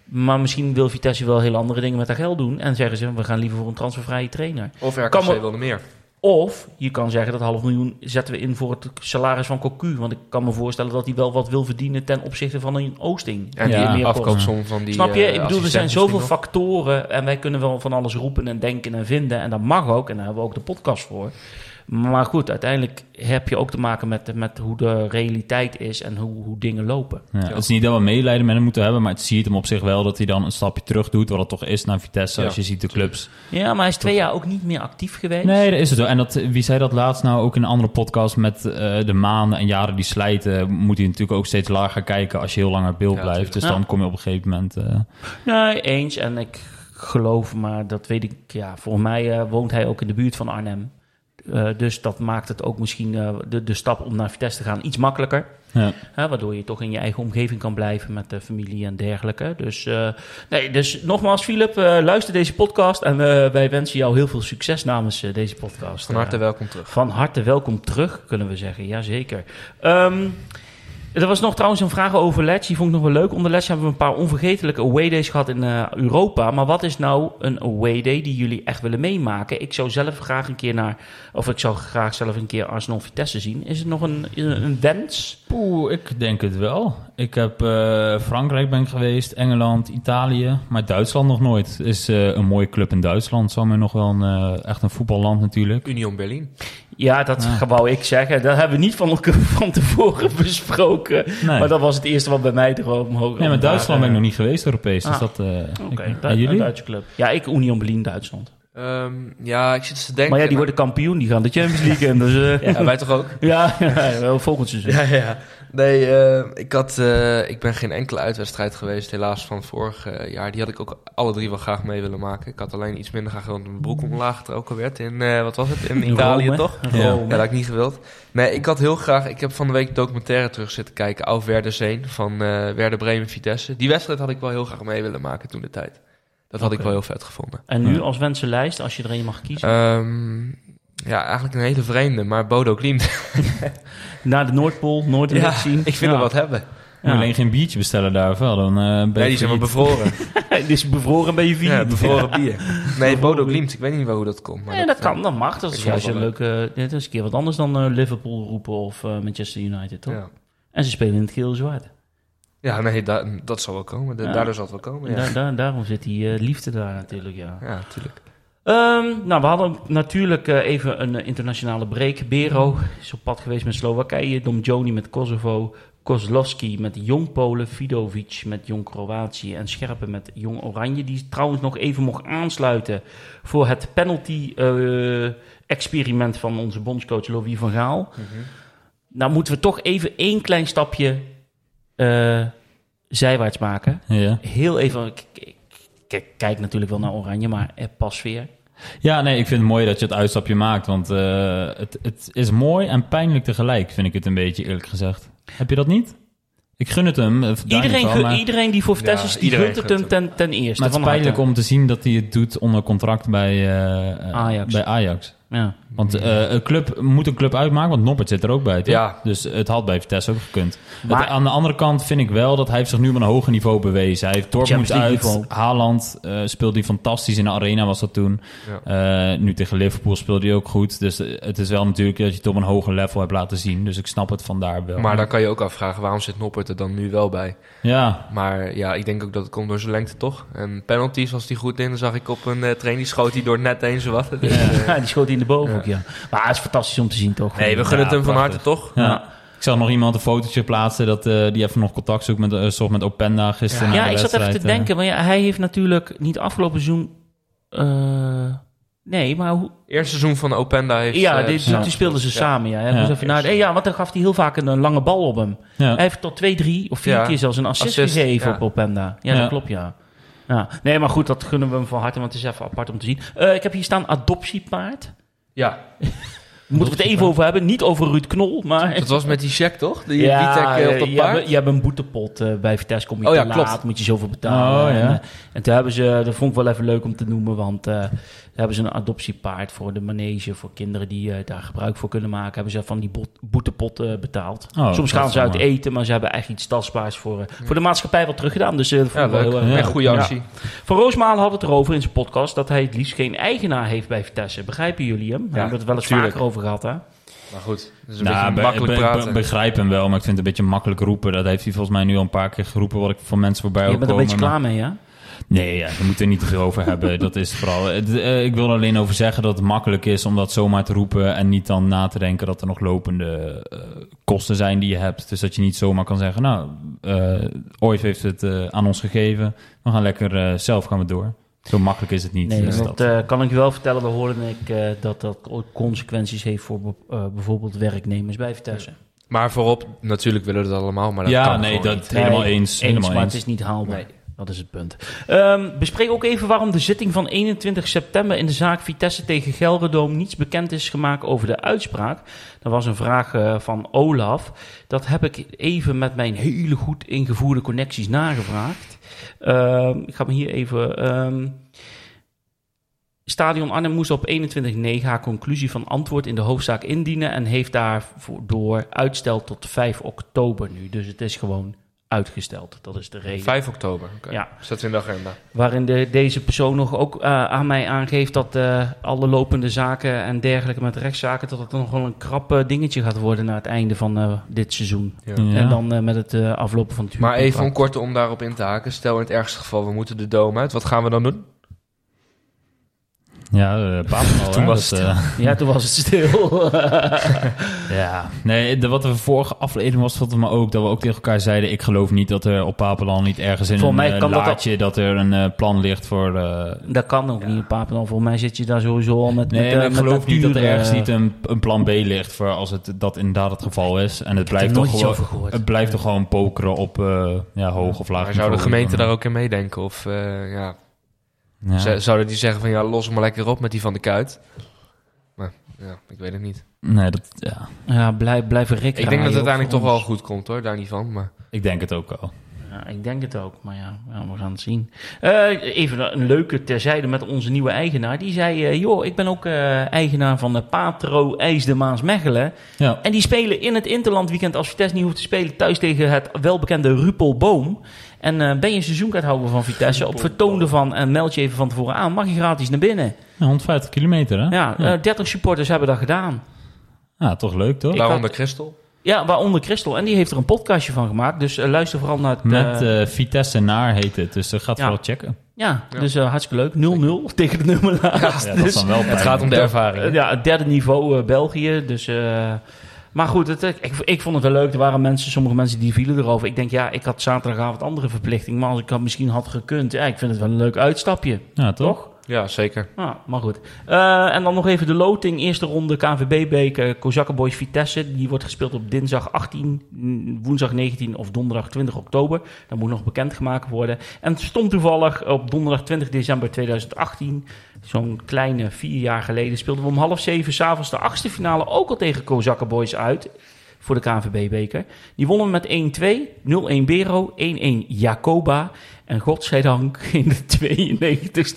Maar misschien wil Vitesse wel heel andere dingen met dat geld doen. En zeggen ze, we gaan liever voor een transfervrije trainer. Of RKC Kan me- wilde meer. Of je kan zeggen dat half miljoen zetten we in voor het salaris van Cocu. Want ik kan me voorstellen dat hij wel wat wil verdienen ten opzichte van een Oosting. En Ja, die meer kost. afkoopsom van die Snap je? eh, Ik bedoel, er zijn zoveel factoren en wij kunnen wel van alles roepen en denken en vinden. En dat mag ook en daar hebben we ook de podcast voor. Maar goed, uiteindelijk heb je ook te maken met, met hoe de realiteit is en hoe, hoe dingen lopen. ja. Het is niet dat we medelijden met hem moeten hebben, maar het ziet hem op zich wel dat hij dan een stapje terug doet, wat het toch is naar Vitesse, Ja. als je ziet de clubs. Ja, maar hij is twee jaar ook niet meer actief geweest. Nee, dat is het zo. En dat, wie zei dat laatst nou ook in een andere podcast met eh, de maanden en jaren die slijten, moet hij natuurlijk ook steeds lager kijken als je heel langer beeld Ja, blijft. tuurlijk. Dus Ja. dan kom je op een gegeven moment... eh, Nee, eens. En ik geloof, maar dat weet ik, ja, voor mij eh, woont hij ook in de buurt van Arnhem. Eh, dus dat maakt het ook misschien eh, de, de stap om naar Vitesse te gaan iets makkelijker. ja. Hè, waardoor je toch in je eigen omgeving kan blijven met de familie en dergelijke. Dus, eh, nee, dus nogmaals, Philip, eh, luister deze podcast. En eh, wij wensen jou heel veel succes namens deze podcast. Van harte welkom terug. van harte welkom terug, kunnen we zeggen. Jazeker. Ehm er was nog trouwens een vraag over Letch. Die vond ik nog wel leuk. Onder Letch hebben we een paar onvergetelijke away days gehad in eh, Europa. Maar wat is nou een away day die jullie echt willen meemaken? Ik zou zelf graag een keer naar... Of ik zou graag zelf een keer Arsenal Vitesse zien. Is het nog een, een, een wens? Poeh, ik denk het wel. Ik heb eh, Frankrijk ben ik geweest, Engeland, Italië, maar Duitsland nog nooit. Is eh, een mooie club in Duitsland. Zou mij nog wel een, eh, echt een voetballand natuurlijk. Union Berlin. Ja, dat Ja. wou ik zeggen. Dat hebben we niet van elkaar van tevoren besproken. Nee, Maar dat was het eerste wat bij mij er omhoog nee maar Duitsland ben ik nog niet geweest Europees. Dus Ah. dat, eh, Oké, Du- een jullie? Duitse club. Ja, ik Union Berlin, Duitsland. Ehm, ja, ik zit te denken. Maar ja, die worden kampioen. Die gaan de Champions League in. Dus, eh, Ja, wij toch ook? ja, ja, wel volgend seizoen. Ja, ja. Nee, eh, ik, had, eh, ik ben geen enkele uitwedstrijd geweest, helaas van vorig jaar. Die had ik ook alle drie wel graag mee willen maken. Ik had alleen iets minder graag gewild mijn broek omlaag getrokken werd in, wat was het, in Italië Rome. toch? Rome. Ja, dat had ik niet gewild. Nee, ik had heel graag... Ik heb van de week documentaire terug zitten kijken. Auf Werder Zeen van Werder Bremen Vitesse. Die wedstrijd had ik wel heel graag mee willen maken toen de tijd. Dat had ik wel heel vet gevonden. En nu Ja. als wensenlijst, als je er een mag kiezen. Ehm, ja, eigenlijk een hele vreemde, maar Bodo Klimt. Naar de Noordpool, Noordelijk Ja, zien. ik vind ja. er wat hebben. Moet je alleen geen biertje bestellen daar wel? Dan, eh, ben je Nee, die zijn wel bevroren. Is bevroren bij je vier. Ja, bevroren bier. Nee, Bodo Klimt. Ik weet niet wel hoe dat komt. Maar Nee, dat kan, dat mag. Dat is juist een leuke... Dit is een keer wat anders dan eh, Liverpool roepen of eh, Manchester United, toch? Ja. En ze spelen in het geel-zwart. Ja, nee, da- dat zal wel komen. Ja. Daardoor zal het wel komen, ja. Daar, daar, daarom zit die eh, liefde daar natuurlijk, ja. Ja, natuurlijk. Ehm, nou, we hadden natuurlijk eh, even een eh, internationale break. Bero is op pad geweest met Slowakije. Dom Joni met Kosovo. Kozlowski met Jong Polen. Vidovic met Jong Kroatië. En Scherpen met Jong Oranje. Die trouwens nog even mocht aansluiten voor het penalty-experiment van onze bondscoach Louis van Gaal. Nou moeten we toch even één klein stapje eh, zijwaarts maken. Ja. Heel even... ik- ik- ik kijk natuurlijk wel naar Oranje, maar eh, pas weer. ja, nee, ik vind het mooi dat je het uitstapje maakt. Want eh, het, het is mooi en pijnlijk tegelijk, vind ik het een beetje eerlijk gezegd. Heb je dat niet? Ik gun het hem. Iedereen, gu- maar, iedereen die voor Vitesse Ja, is, die gunt het hem ten, ten eerste. maar het is pijnlijk harte. om te zien dat hij het doet onder contract bij, Ajax. bij Ajax. Ja. Want eh, een club moet een club uitmaken, want Noppert zit er ook bij. Toch? Ja. Dus het had bij Vitesse ook gekund. Maar- Het- aan de andere kant vind ik wel dat hij heeft zich nu op een hoger niveau bewezen. Hij heeft Dortmund uit. Niveau. Haaland eh, speelde hij fantastisch in de arena was dat toen. Eh, nu tegen Liverpool speelde hij ook goed. Dus het is wel natuurlijk dat je het op een hoger level hebt laten zien. Dus ik snap het vandaar wel. Maar dan kan je ook afvragen, waarom zit Noppert er dan nu wel bij? Ja, Maar ja, ik denk ook dat het komt door zijn lengte, toch? En penalties was hij goed in. Dan zag ik op een eh training, schoot hij door het net heen, zowat. Dus, eh, Ja, die schoot hij de bovenhoek, Ja. ja. Maar het is fantastisch om te zien, toch? nee, we gunnen Ja, het hem van harte, toch? ja. Ik zag nog iemand een fotootje plaatsen dat eh, die even nog contact zoekt met, zocht met Openda gisteren. Ja, Ja, ik zat even te eh. denken. Maar ja, hij heeft natuurlijk niet afgelopen seizoen... eh, Nee, maar hoe... Eerste seizoen van Openda heeft... Ja, dit, ja. die speelden ze Ja. samen, ja. ja. Ja. Dus even naar, ja, want dan gaf hij heel vaak een, een lange bal op hem. Ja. Hij heeft tot twee, drie of vier Ja. keer zelfs een assist, Assist, gegeven ja. op Openda. Ja, Ja. dat klopt, ja. ja. Nee, maar goed, dat gunnen we hem van harte, want het is even apart om te zien. Eh, ik heb hier staan adoptiepaard. Ja, Moeten we het even over hebben. Niet over Ruud Knol, maar... dat was met die check, toch? Die ja, dat je, hebt, je hebt een boetepot eh, bij Vitesse. Kom je Oh te ja, laat, klopt. moet je zoveel betalen. Oh, ja. en, eh, en toen hebben ze, dat vond ik wel even leuk om te noemen, want eh, daar hebben ze een adoptiepaard voor de manege, voor kinderen die daar gebruik voor kunnen maken. Hebben ze van die bot- boetepot eh, betaald. Oh, Soms gaan ze uit eten, maar ze hebben eigenlijk iets tastbaars voor, eh, voor de maatschappij wat teruggedaan. Dus eh, dat vond Ja, ik wel heel erg. Echt goede Ja. actie. Van Roosmalen had het erover in zijn podcast dat hij het liefst geen eigenaar heeft bij Vitesse. Begrijpen jullie hem? We hebben het wel eens vaker over gehad, hè? Maar goed, het is een Nou, beetje be- makkelijk be- praten. be- begrijp hem wel, maar ik vind het een beetje makkelijk roepen. Dat heeft hij volgens mij nu al een paar keer geroepen, wat ik van mensen voorbij Je ook bent er een beetje klaar mee, ja? Nee, ja, we moeten er niet te veel over hebben. Dat is vooral. het- eh, ik wil er alleen over zeggen dat het makkelijk is om dat zomaar te roepen en niet dan na te denken dat er nog lopende eh, kosten zijn die je hebt. Dus dat je niet zomaar kan zeggen, nou, eh Ooit heeft het eh, aan ons gegeven. We gaan lekker eh, zelf gaan we door. Zo makkelijk is het niet. Nee, Dus dat dat- eh, kan ik je wel vertellen. We hoorden ik, eh, dat dat ook consequenties heeft voor be- eh, bijvoorbeeld werknemers bij Vitesse. Maar voorop, natuurlijk willen we het allemaal, maar dat ja, kan nee, dat niet. helemaal Nee, eens. Helemaal maar eens. het is niet haalbaar. Nee. Dat is het punt. Ehm, bespreek ook even waarom de zitting van 21 september in de zaak Vitesse tegen Gelredoom niets bekend is gemaakt over de uitspraak. Dat was een vraag eh, van Olaf. Dat heb ik even met mijn hele goed ingevoerde connecties nagevraagd. Ehm, ik ga me hier even. ehm, Stadion Arnhem moest op 21-9 haar conclusie van antwoord in de hoofdzaak indienen en heeft daardoor uitstel tot 5 oktober nu. Dus het is gewoon uitgesteld. Dat is de reden. 5 oktober, oké. Ja. Staat in de agenda. Waarin de, deze persoon nog ook eh, aan mij aangeeft dat eh, alle lopende zaken en dergelijke met rechtszaken, dat het nog wel een krap eh, dingetje gaat worden na het einde van eh, dit seizoen. Ja. Ja. En dan eh, met het eh, aflopen van het Maar even om huurcontract. kort om daarop in te haken. Stel in het ergste geval, we moeten de dome uit. Wat gaan we dan doen? Ja, uh, Papenal, Toen hè, was dat, het eh, Ja, toen was het stil. Ja, nee, de, wat we vorige aflevering was, volgens mij ook, dat we ook tegen elkaar zeiden, ik geloof niet dat er op Papenal niet ergens in Voor een mij eh, kan dat dat, er een eh, plan ligt voor... eh, dat kan ook niet in Papendal. Voor mij zit je daar sowieso al met nee, met, eh, ik met geloof niet dat er ergens eh, niet een, een plan B ligt voor als het dat inderdaad het geval is. En het blijft toch gewoon... Het blijft toch gewoon pokeren op eh, ja, hoog of laag Maar zou de gemeente daar ook in meedenken? Of eh, ja, ja. Zouden die zeggen van ja, los hem maar lekker op met die van de kuit? Maar ja, ik weet het niet. Nee, dat, ja, Ja, blijf, blijven rikken. Ik denk dat het uiteindelijk toch wel goed komt hoor, daar niet van. Maar ik denk het ook wel. Ja, ik denk het ook, maar ja, ja, we gaan het zien. Eh, even een leuke terzijde met onze nieuwe eigenaar. Die zei, eh, joh, ik ben ook eh, eigenaar van de Patro IJs de Maas Mechelen. Ja, En die spelen in het Interland weekend als Vitesse niet hoeft te spelen thuis tegen het welbekende Rupelboom. En eh, ben je een seizoenkaarthouder van Vitesse, op vertoon ervan en meld je even van tevoren aan, mag je gratis naar binnen. Ja, 150 kilometer hè? Ja, ja. eh, 30 supporters hebben dat gedaan. Ja, toch leuk toch? Waaronder Christel. Ja, waaronder Christel. En die heeft er een podcastje van gemaakt. Dus eh, luister vooral naar het... Met eh, eh, Vitesse naar heet het, dus dat gaat Ja. vooral checken. ja, Ja. dus eh, hartstikke leuk. 0-0 tegen de nummer naast. Ja, dat is dan wel Het gaat om de ervaring. Eh, ja, het derde niveau eh, België. Dus, eh, maar goed, het, ik, ik vond het wel leuk. Er waren mensen, sommige mensen die vielen erover. Ik denk, ja, ik had zaterdagavond andere verplichting. Maar als ik dat misschien had gekund, ja, ik vind het wel een leuk uitstapje. Ja, toch? Toch? Ja, zeker. Ah, maar goed. Eh, en dan nog even de loting. Eerste ronde KNVB-beker. Kozakkenboys Vitesse. Die wordt gespeeld op dinsdag 18, mm, woensdag 19 of donderdag 20 oktober. Dat moet nog bekendgemaakt worden. En stond toevallig op donderdag 20 december 2018. Zo'n kleine vier jaar geleden speelden we om half zeven s'avonds de achtste finale ook al tegen Kozakkenboys uit. Voor de KNVB-beker. Die wonnen met 1-2, 0-1 Bero, 1-1 Jacoba. En godzijdank in de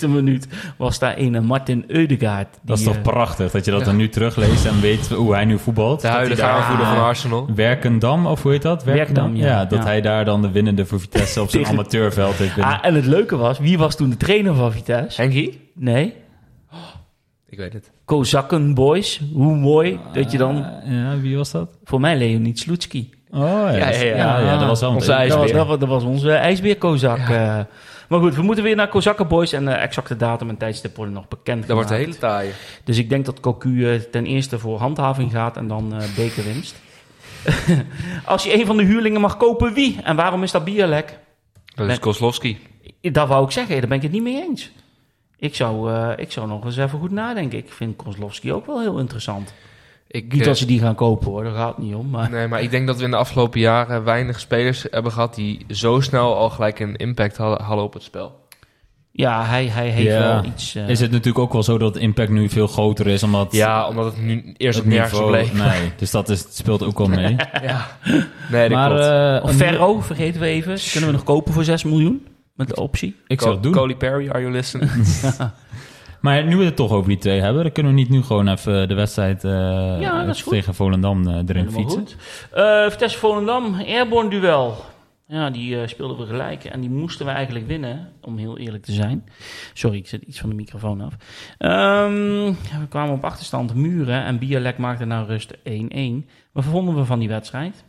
92e minuut was daar een Martin Eudegaard. die, Dat is toch eh, prachtig dat je dat dan nu terugleest en weet hoe hij nu voetbalt. De huidige aanvoerder van Arsenal. Werkendam, of hoe heet dat? Werkendam, ja. dat Ja. hij daar dan de winnende voor Vitesse op zijn amateurveld heeft binnen. Ah, en het leuke was, wie was toen de trainer van Vitesse? Henkie? Nee, Ik weet het. Kozakkenboys. Hoe mooi dat je dan... Ah, ja, wie was dat? Voor mij Leonid Slutski. Oh ja, Ja, dat- ja, ja. ja, ja, dat was Onze Dat ijsbeer. was, dat, was, dat was onze ijsbeer-Kozak. eh. maar goed, we moeten weer naar Kozakkenboys. En de exacte datum en tijdstip worden nog bekend Dat wordt een hele taaie. Dus ik denk dat Cocu eh, ten eerste voor handhaving gaat en dan eh bekerwinst. Als je een van de huurlingen mag kopen, wie? En waarom is dat Bierlek? Dat is Kozlowski. Dat wou ik zeggen, daar ben ik het niet mee eens. Ik zou, eh, ik zou nog eens even goed nadenken. Ik vind Kozlowski ook wel heel interessant. Ik, Niet eh, dat ze die gaan kopen hoor, daar gaat het niet om. Maar Nee, maar ik denk dat we in de afgelopen jaren weinig spelers hebben gehad die zo snel al gelijk een impact hadden, op het spel. ja, hij, hij heeft Ja. wel iets... eh, Is het natuurlijk ook wel zo dat de impact nu veel groter is, omdat Ja, omdat het nu eerst het op nergens niveau... bleef. Nee, dus dat is, het speelt ook wel mee. Ja. Nee, dat maar klopt. eh, Ferro, vergeten we even. Kunnen we nog kopen voor 6 miljoen? Met de optie. ik zou het doen. Coley Perry, are you listening? Maar nu we het toch over die twee hebben, dan kunnen we niet nu gewoon even de wedstrijd eh, Ja, dat is goed. tegen Volendam eh, erin Helemaal fietsen. goed. Eh Vitesse Volendam, Airborne duel. Ja, die speelden we gelijk. En die moesten we eigenlijk winnen, om heel eerlijk te zijn. Sorry, ik zet iets van de microfoon af. Ehm, we kwamen op achterstand muren en Bialek maakte naar rust 1-1. Wat vonden we van die wedstrijd?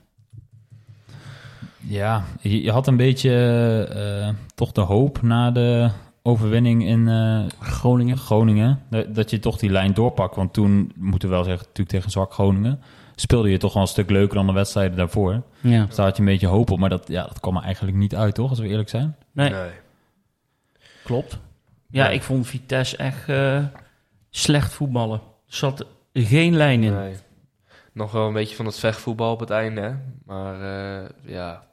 Ja, je, je had een beetje toch de hoop na de overwinning in eh, Groningen. Groningen, dat, dat je toch die lijn doorpakt. Want toen, moeten we wel zeggen, natuurlijk tegen zwak Groningen, speelde je toch wel een stuk leuker dan de wedstrijden daarvoor. Ja. Dus daar had je een beetje hoop op, maar dat, ja, dat kwam er eigenlijk niet uit, toch? Als we eerlijk zijn. Nee, klopt. Ja, Ja. ik vond Vitesse echt eh, slecht voetballen. Er zat geen lijn in. Nee. Nog wel een beetje van het vechtvoetbal op het einde, hè. Maar eh, ja,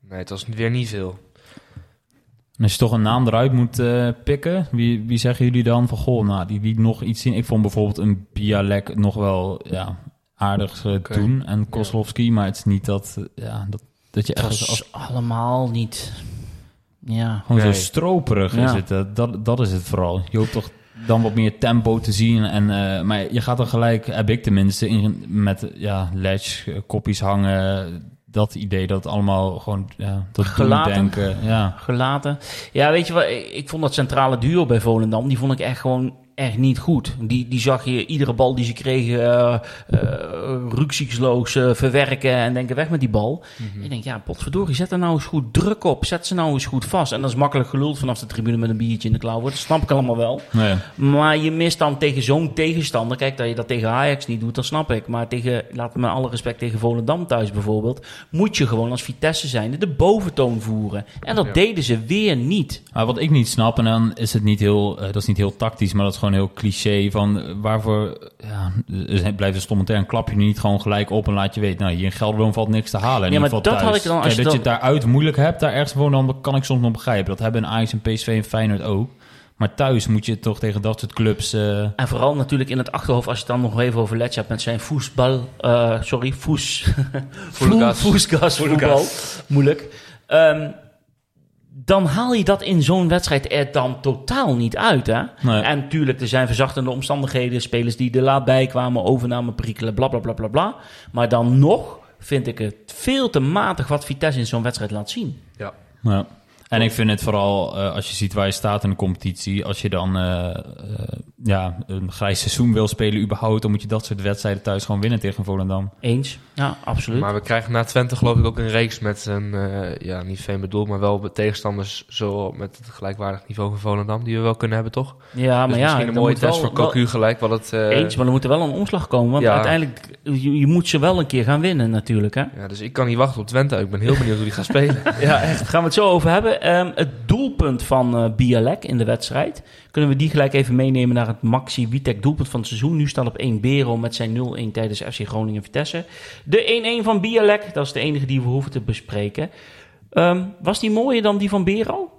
nee, het was weer niet veel. En als je toch een naam eruit moet eh, pikken, wie, wie zeggen jullie dan van, goh, nou, die liet nog iets zien. Ik vond bijvoorbeeld een Bialek nog wel ja, aardig Oké. doen en Kozlowski, maar het is niet dat, ja, dat, dat je Het echt als, allemaal niet... Ja, gewoon Nee. zo stroperig Ja. is het. dat, dat is het vooral. Je hoopt toch dan wat meer tempo te zien. En, eh, maar je gaat dan gelijk, heb ik tenminste, in, met ja, ledge, kopjes hangen, dat idee dat allemaal gewoon, ja, dat Gelaten. denken. Ja. gelaten. Ja, weet je wat? Ik ik vond dat centrale duo bij Volendam, die vond ik echt gewoon echt niet goed. Die, die zag je iedere bal die ze kregen uh, uh, verwerken en denken weg met die bal. Ik denk, ja, potverdorie, zet er nou eens goed druk op. Zet ze nou eens goed vast. En dat is makkelijk geluld vanaf de tribune met een biertje in de klauw. Dat snap ik allemaal wel. Nee. Maar je mist dan tegen zo'n tegenstander. Kijk, dat je dat tegen Ajax niet doet, dat snap ik. Maar tegen, laten we met alle respect tegen Volendam thuis bijvoorbeeld, moet je gewoon als Vitesse zijnde de boventoon voeren. En dat Ja. deden ze weer niet. Maar wat ik niet snap, en dan is het niet heel, uh, dat is niet heel tactisch, maar dat is gewoon heel cliché van waarvoor ja, blijft een stomme een klap je niet gewoon gelijk op en laat je weten, nou hier in Gelderloom valt niks te halen. In ja, maar ieder geval dat thuis. had ik dan als je dat dan... je het daaruit moeilijk hebt, daar ergens gewoon dan kan ik soms nog begrijpen. Dat hebben een Ajax en PSV en Feyenoord ook. Maar thuis moet je toch tegen dat soort clubs... Uh... En vooral natuurlijk in het achterhoofd, als je het dan nog even over Letje hebt met zijn voetbal... Uh, sorry, voes... Voetbal. Moeilijk. Um, dan haal je dat in zo'n wedstrijd er dan totaal niet uit. Hè? Nee. En natuurlijk, er zijn verzachtende omstandigheden. Spelers die er laat bij kwamen, overname perikelen, bla bla bla bla bla. Maar dan nog vind ik het veel te matig wat Vitesse in zo'n wedstrijd laat zien. Ja. ja. En ik vind het vooral, uh, als je ziet waar je staat in de competitie, als je dan uh, uh, ja, een grijs seizoen wil spelen überhaupt, dan moet je dat soort wedstrijden thuis gewoon winnen tegen Volendam. Eens, ja, absoluut. Maar we krijgen na Twente geloof ik ook een reeks met een, eh, ja, niet veel bedoel, maar wel tegenstanders zo met het gelijkwaardig niveau van Volendam, die we wel kunnen hebben, toch? Ja, maar dus ja, misschien een mooie test voor Cocu gelijk, wat het... Uh, Eens, maar er moet er wel een omslag komen, want ja. uiteindelijk, je, je, moet ze wel een keer gaan winnen natuurlijk, hè? Ja, dus ik kan niet wachten op Twente, ik ben heel benieuwd hoe die gaat spelen. ja, echt. Daar gaan we het zo over hebben. Um, het doelpunt van uh, Bialek in de wedstrijd. Kunnen we die gelijk even meenemen naar het Maxi Witek doelpunt van het seizoen. Nu staat op 1 Bero met zijn 0-1 tijdens FC Groningen Vitesse. De 1-1 van Bialek, dat is de enige die we hoeven te bespreken. Um, was die mooier dan die van Bero?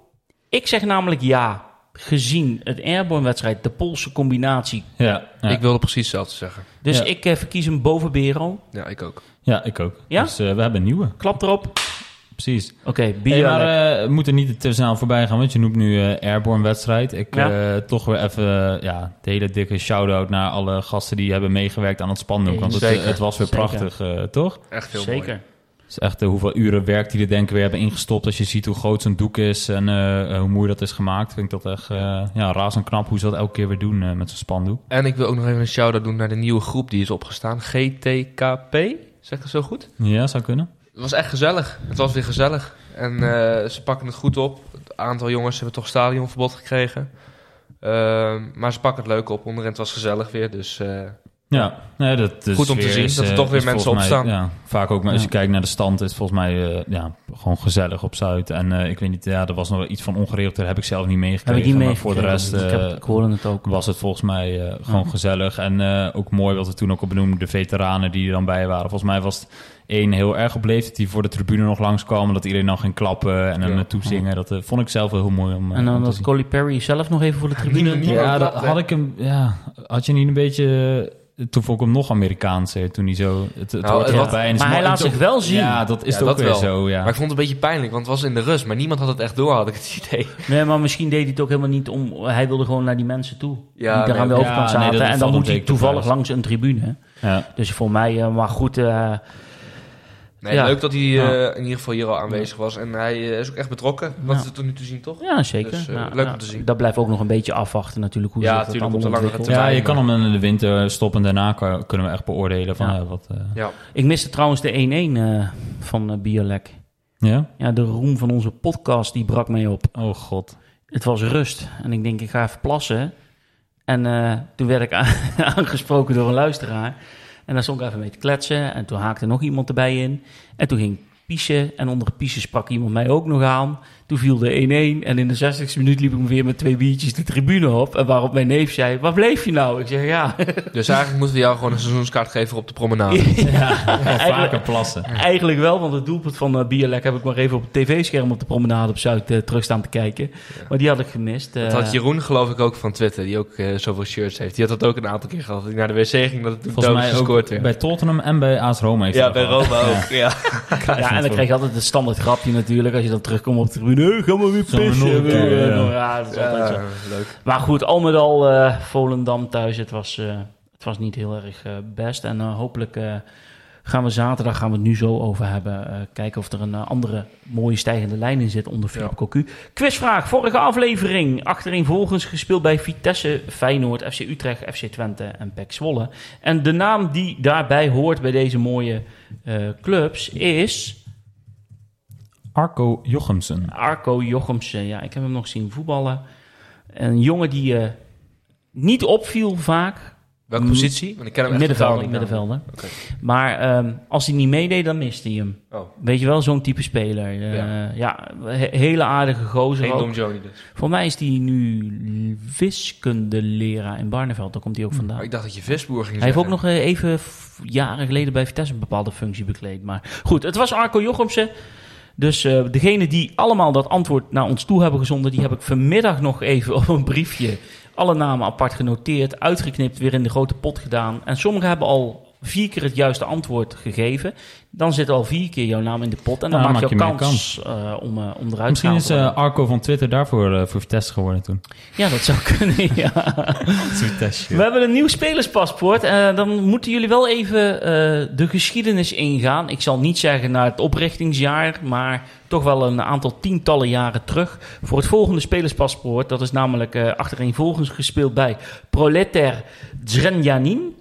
Ik zeg namelijk ja. Gezien het Airborne-wedstrijd, de Poolse combinatie. Ja, ja. Ik wilde precies hetzelfde zeggen. Dus ja. ik uh, verkies hem boven Bero. Ja, ik ook. Ja, ik ook. Ja? Dus uh, we hebben een nieuwe. Klap erop. Precies. Oké, okay, hey, maar uh, we moeten niet te snel voorbij gaan, want je noemt nu uh, Airborne wedstrijd. Ik ja. uh, toch weer even ja, de hele dikke shout-out naar alle gasten die hebben meegewerkt aan het spandoek. Want het, het, was weer Zeker. prachtig, uh, toch? Echt heel Zeker. mooi. Het is echt hoeveel uren werk die er denk ik weer hebben ingestopt. Als je ziet hoe groot zo'n doek is en hoe mooi dat is gemaakt. Vind ik dat echt ja, razend knap hoe ze dat elke keer weer doen met zo'n spandoek. En ik wil ook nog even een shout-out doen naar de nieuwe groep die is opgestaan. GTKP, zeg dat zo goed? Ja, zou kunnen. Het was echt gezellig. Het was weer gezellig. En uh, ze pakken het goed op. Het aantal jongens hebben toch stadionverbod gekregen. Uh, maar ze pakken het leuk op. Onderin het was gezellig weer. Dus uh, Ja, nee, dat, de Goed om te zien is, dat er eh, toch weer is mensen mij- opstaan. Ja, vaak ook, maar als je Ja. kijkt naar de stand, is het volgens mij eh, ja, gewoon gezellig op Zuid. En eh, ik weet niet, ja, er was nog wel iets van ongeregeld, daar heb ik zelf niet Heb meegekregen. ik niet mee maar voor de rest ik, heb, eh, ik hoorde het ook. was het volgens mij eh, gewoon Ja. gezellig. En eh, ook mooi wat we toen ook al benoemden, de veteranen die er dan bij waren. Volgens mij was het één heel erg op leeftijd die voor de tribune nog langskwam. Dat iedereen dan ging klappen en hem Ja. naartoe zingen. Dat vond ik zelf wel heel mooi om, En dan dat zien. Coley Perry zelf nog even voor de tribune. Ja, Niemand dat had ik hem. Ja, had je niet een beetje. Toen vond ik hem nog Amerikaanser. Toen hij zo. Het, het Nou, er wel bij. maar hij laat zich ook- wel zien. Ja, dat is Ja, dat weer wel. zo. Ja. Maar ik vond het een beetje pijnlijk, want het was in de rust. Maar niemand had het echt door, had ik het idee. Nee, maar misschien deed hij het ook helemaal niet om... Hij wilde gewoon naar die mensen toe. Ja, die daar aan de overkant ja, nee, zaten. en dan moet hij toevallig langs een tribune. ja. Dus voor mij, eh, maar goed... eh, Nee, Ja. Leuk dat hij Ja. eh, in ieder geval hier al aanwezig was. En hij eh, is ook echt betrokken. Wat Ja. is er tot nu te zien, toch? ja, zeker. Dus, eh, Ja, leuk ja. om te zien. Dat blijft ook nog een beetje afwachten natuurlijk. Hoe Ja, zich dat tuurlijk, allemaal op de langere termijn. ja, je kan hem in de winter stoppen. En daarna kunnen we echt beoordelen van wat. eh, Ja. Ik miste trouwens de 1-1 eh, van uh, Biolek. ja? Ja, de roem van onze podcast die brak mij op. Oh god. Het was rust. En ik denk, ik ga even plassen. En eh, toen werd ik aangesproken door een luisteraar. En daar stond ik even mee te kletsen. En toen haakte nog iemand erbij in. En toen ging piezen. En onder piezen sprak iemand mij ook nog aan. Toen viel de 1-1. En in de 60ste minuut liep ik weer met twee biertjes de tribune op. En waarop mijn neef zei, waar bleef je nou? Ik zeg, ja, Dus eigenlijk moeten we jou gewoon een seizoenskaart geven op de promenade. Ja, vaker plassen. eigenlijk wel. Want het doelpunt van uh, Bierlek heb ik maar even op het tv-scherm op de promenade op Zuid uh, terug staan te kijken. Maar die had ik gemist. Dat had Jeroen geloof ik ook van Twitter, die ook uh, zoveel shirts heeft. Die had dat ook een aantal keer gehad. Dat hij naar de wc ging, dat het Volgens mij ook gescoord werd. bij Tottenham en bij AS Roma heeft Ja, hij bij dat gehad. Roma ook. Ja. Ja, en dan kreeg je altijd het standaard grapje natuurlijk. Als je dan terugkomt op de tribune. Hey, ga maar weer we pissen. weer, ja. eh, ja, dat is altijd zo. Ja, leuk. Maar goed, al met al uh, Volendam thuis. Het was, uh, het was niet heel erg uh, best. En uh, hopelijk gaan we zaterdag, gaan we het nu zo over hebben. Uh, kijken of er een uh, andere mooie stijgende lijn in zit onder Philippe ja. Cocu. Quizvraag, vorige aflevering. Achtereenvolgens gespeeld bij Vitesse, Feyenoord, FC Utrecht, FC Twente en PEC Zwolle. En de naam die daarbij hoort bij deze mooie uh, clubs is... Arco Jochemsen. Arco Jochemsen, ja. Ik heb hem nog zien voetballen. Een jongen die uh, niet opviel vaak. Welke positie? Want ik ken hem echt middenvelder, niet middenvelder. Okay. Maar um, als hij niet meedeed, dan miste hij hem. Oh. Weet je wel, zo'n type speler. Uh, ja. ja, he hele aardige gozer. Geen Dom Johnny dus. Voor mij is hij nu wiskundeleraar in Barneveld. Daar komt hij ook vandaan. Oh, ik dacht dat je visboer ging Hij zeggen. heeft ook nog uh, even jaren geleden bij Vitesse een bepaalde functie bekleed. Maar goed, het was Arco Jochemsen. Dus uh, degene die allemaal dat antwoord naar ons toe hebben gezonden, die heb ik vanmiddag nog even op een briefje alle namen apart genoteerd, uitgeknipt, weer in de grote pot gedaan. En sommigen hebben al vier keer het juiste antwoord gegeven. Dan zit al vier keer jouw naam in de pot en dan Ja, maak je maak ook kans, uh, om, uh, om eruit Misschien te is uh, Arco van Twitter daarvoor voor Vitesse geworden toen. Ja, dat zou kunnen, ja. We hebben een nieuw spelerspaspoort. Dan moeten jullie wel even de geschiedenis ingaan. Ik zal niet zeggen naar het oprichtingsjaar, maar toch wel een aantal tientallen jaren terug. Voor het volgende spelerspaspoort, dat is namelijk achtereenvolgens gespeeld bij Proletar Zrenjanin,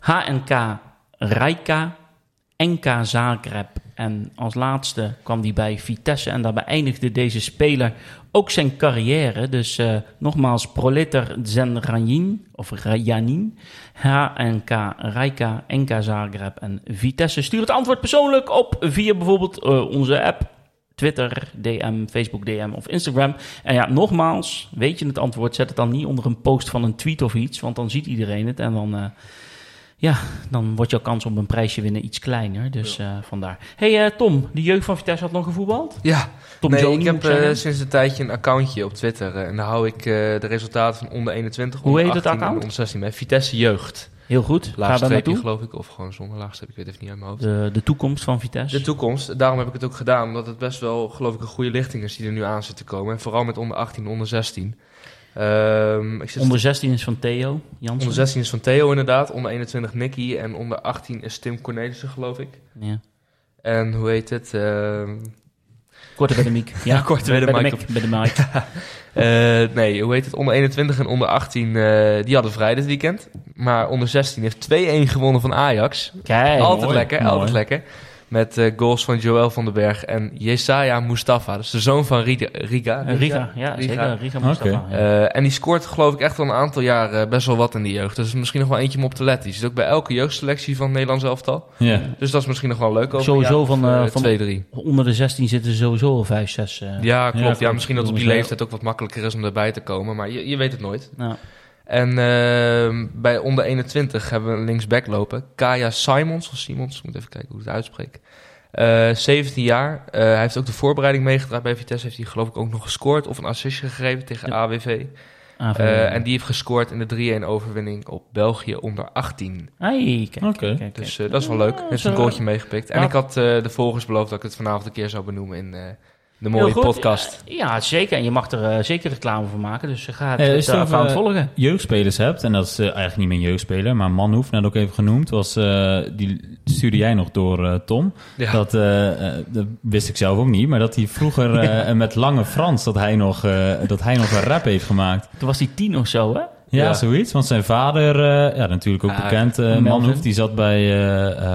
HNK Rijka, NK Zagreb en als laatste kwam hij bij Vitesse en daarbij eindigde deze speler ook zijn carrière. Dus uh, nogmaals, Proletar Zenranin of Rajanin, HNK Rijka, NK Zagreb en Vitesse. Stuur het antwoord persoonlijk op via bijvoorbeeld uh, onze app. Twitter, DM, Facebook DM of Instagram. En ja, nogmaals, weet je het antwoord, zet het dan niet onder een post van een tweet of iets, want dan ziet iedereen het en dan... Uh, ja, dan wordt jouw kans op een prijsje winnen iets kleiner. Dus ja. uh, vandaar. hey, uh, Tom, de jeugd van Vitesse had nog gevoetbald? Ja, Tom nee, Johnny, ik heb uh, sinds een tijdje een accountje op Twitter. en daar hou ik de resultaten van onder 21, Hoe onder heet 18 het account? onder 16 bij Vitesse Jeugd. Heel goed. Laagstreepje geloof ik, of gewoon zonder laagstreepje, ik weet even niet uit mijn hoofd. De, de toekomst van Vitesse? De toekomst, daarom heb ik het ook gedaan. Omdat het best wel, geloof ik, een goede lichting is die er nu aan zit te komen. En vooral met onder 18 onder 16. Um, ik zit onder 16 is van Theo Jansen. Onder 16 is van Theo inderdaad. Onder 21 Nicky. En onder 18 is Tim Cornelissen, geloof ik. Ja. En hoe heet het? Uh... Korte bij de mic. Ja, korte bij de, bij mic. de mic. Bij de mic. uh, nee, hoe heet het? Onder 21 en onder 18, uh, die hadden vrij dit weekend. Maar onder 16 heeft 2-1 gewonnen van Ajax. Kijk, altijd mooi, lekker, mooi. altijd lekker. Met eh, goals van Joël van den Berg en Jesaja Mustafa. Is de zoon van Riga. Riga, Riga, ja, Riga. zeker. Riga. Mustafa. ja. Eh, en die scoort geloof ik echt al een aantal jaar eh, best wel wat in de jeugd. Dus misschien nog wel eentje om op te letten. Die zit ook bij elke jeugdselectie van het Nederlands elftal. Ja. Dus dat is misschien nog wel leuk over Sowieso jaar of, van, van- twee, drie. Onder de 16 zitten sowieso al 5, 6. eh Ja, klopt. Ja, misschien dat op die leeftijd ook wat makkelijker is om erbij te komen. Maar je, je weet het nooit. nou, En ehm, bij onder 21 hebben we een linksback lopen. Kaya Simons, of Simons, ik moet even kijken hoe ik het uitspreek. Eh 17 jaar. Eh, hij heeft ook de voorbereiding meegedraaid bij Vitesse. Heeft hij geloof ik ook nog gescoord of een assist gegeven tegen Ja. AWV. Eh, en die heeft gescoord in de 3-1 overwinning op België onder 18. Hey, kijk, Oké. kijk, kijk, Dus eh, dat is wel leuk. Ja, Heeft een goaltje meegepikt. En ik had eh, de volgers beloofd dat ik het vanavond een keer zou benoemen in eh, de mooie goed. podcast. Ja, zeker. En je mag er eh, zeker reclame voor maken. Dus ga het, Eh, het er uh, volgen. jeugdspelers hebt, en dat is eh, eigenlijk niet mijn jeugdspeler, maar Manhoef, net ook even genoemd, was, eh, die stuurde jij nog door, eh, Tom. Ja. Dat, eh, eh, dat wist ik zelf ook niet, maar dat hij vroeger eh, met Lange Frans, dat hij, nog, eh, dat hij nog een rap heeft gemaakt. Toen was hij tien of zo, hè? Ja, Ja. zoiets. Want zijn vader, eh, ja, natuurlijk ook Ah, bekend, Melvin. Manhoef, die zat bij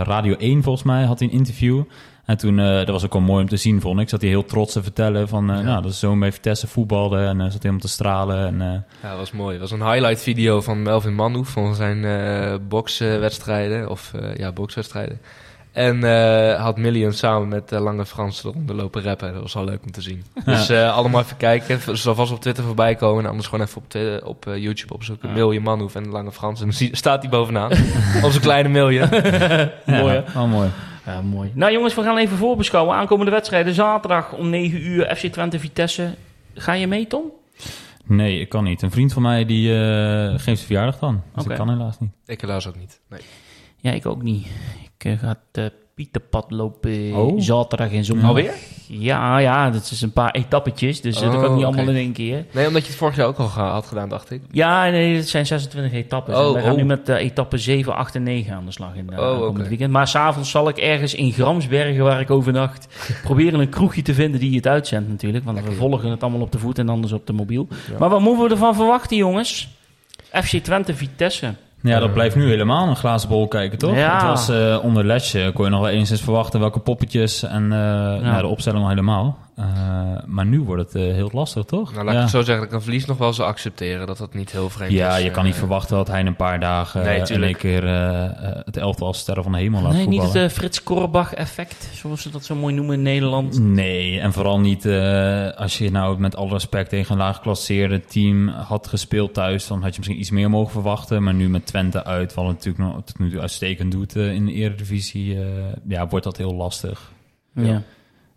Radio 1 volgens mij, had hij een interview. En toen, eh, dat was ook wel mooi om te zien, vond ik. Zat hij heel trots te vertellen van, eh, Ja. nou, dat is zo bij Vitesse voetbalde. En eh, zat helemaal te stralen. En, Ja, dat was mooi. Het was een highlight video van Melvin Manhoef van zijn bokswedstrijden. Of ja, bokswedstrijden. En had Million samen met Lange Frans eronder lopen rappen. Dat was wel leuk om te zien. Dus allemaal even kijken. Het zal vast op Twitter voorbij komen. En anders gewoon even op, Twitter- op YouTube opzoeken. Ja. Million Manhoef en Lange Frans. En dan staat hij bovenaan. Onze kleine Million. Mooi, wel mooi. Ja, mooi. Nou jongens, we gaan even voorbeschouwen. Aankomende wedstrijden. Zaterdag om 9 uur FC Twente Vitesse. Ga je mee, Tom? Nee, ik kan niet. Een vriend van mij die eh, geeft zijn verjaardag dan. Dus Oké. ik kan helaas niet. Ik helaas ook niet. Nee. Ja, ik ook niet. Ik eh, ga het eh, Pieterpad lopen Oh. zaterdag in zo'n... Ja. Alweer? Ja, ja, dat is een paar etappetjes. Dus eh, dat kan Oh, ik niet allemaal in één keer. Nee, omdat je het vorig jaar ook al had gedaan, dacht ik. Ja, nee, het zijn 26 etappes. Oh, en we gaan oh. nu met eh, etappe 7, 8 en 9 aan de slag in uh, Oh, komend oké. weekend. Maar s'avonds zal ik ergens in Gramsbergen, waar ik overnacht, proberen een kroegje te vinden die het uitzendt natuurlijk. Want we volgen het allemaal op de voet en anders op de mobiel. Ja. Maar wat moeten we ervan verwachten, jongens? FC Twente Vitesse. Ja, dat blijft nu helemaal een glazen bol kijken, toch? Ja. Het was eh, onder Letje, kon je nog wel eens verwachten welke poppetjes en eh, nou, de opstelling nog helemaal. Eh, maar nu wordt het eh, heel lastig, toch? Nou, laat ja. ik het zo zeggen. Dat ik een verlies nog wel zou accepteren. Dat dat niet heel vreemd is. Ja, je kan niet Eh, verwachten dat hij in een paar dagen Nee, in één keer het elftal als sterren van de hemel laat Nee, niet voetballen. het eh, Frits Korbach effect, zoals ze dat zo mooi noemen in Nederland. Nee, en vooral niet eh, als je nou met alle respect tegen een laag geclasseerde team had gespeeld thuis, dan had je misschien iets meer mogen verwachten. Maar nu met Twente uit, wat het natuurlijk nog tot nu toe uitstekend doet in de eredivisie, eh, ja, wordt dat heel lastig. Ja.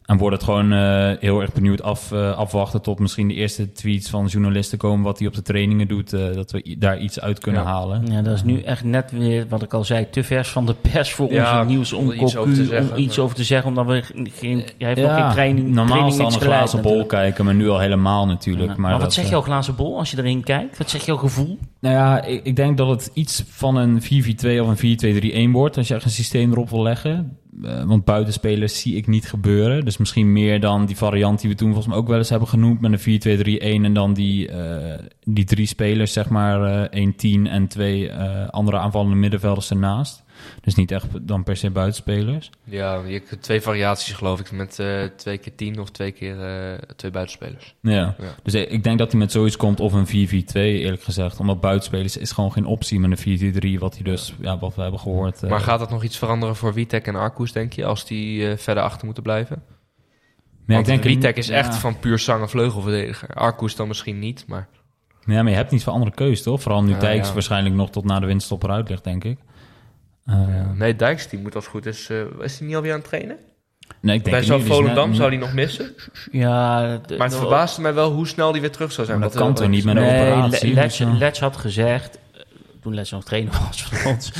En wordt het gewoon eh, heel erg benieuwd af, eh, afwachten tot misschien de eerste tweets van journalisten komen wat hij op de trainingen doet, eh, dat we daar iets uit kunnen Ja. halen. Ja, dat is nu echt net weer, wat ik al zei, te vers van de pers voor Ja, onze nieuws om om iets over te zeggen, om iets over te zeggen, omdat we geen, jij heeft nog geen training, normaal is dan een geleid glazen bol natuurlijk. kijken, maar nu al helemaal natuurlijk. Ja. Maar, Maar, wat dat, zegt eh, jouw glazen bol als je erin kijkt? Wat zegt jouw gevoel? Nou ja, ik, ik denk dat het iets van een 4-4-2 of een 4-2-3-1 wordt als je echt een systeem erop wil leggen. Eh, want buitenspelers zie ik niet gebeuren. Dus misschien meer dan die variant die we toen volgens mij ook wel eens hebben genoemd met een 4-2-3-1 en dan die, eh, die drie spelers, zeg maar, eh 1-10 en twee eh, andere aanvallende middenvelders ernaast. Dus niet echt dan per se buitenspelers. Ja, je hebt twee variaties geloof ik. Met eh, twee keer tien of twee keer eh, twee buitenspelers. Ja. Ja. Dus ik ik denk dat hij met zoiets komt of een 4-4-2 eerlijk gezegd. Omdat buitenspelers is gewoon geen optie met een 4-4-3 wat hij dus, ja, wat we hebben gehoord. eh, Maar gaat dat nog iets veranderen voor Witek en Arkoes, denk je? Als die eh, verder achter moeten blijven? Ja, Want ik denk Witek is ja. echt van puur zang en vleugelverdediger. Arkoes dan misschien niet, maar... Ja, maar je hebt niet veel andere keus, toch? Vooral nu Ja, Dijks ja. waarschijnlijk nog tot na de winststop eruit ligt, denk ik. Eh, Ja. Nee, Dijks die moet als het goed is... eh, is hij niet alweer aan het trainen? nee, ik denk Bij zo'n niet, die Volendam zou hij nog missen. Ja, de- Maar het de- verbaasde mij wel hoe snel hij weer terug zou zijn. Maar dat kan eh, toch niet met een Nee, operatie? Le- Letch, Letch had gezegd, toen Letch nog trainer was van ons,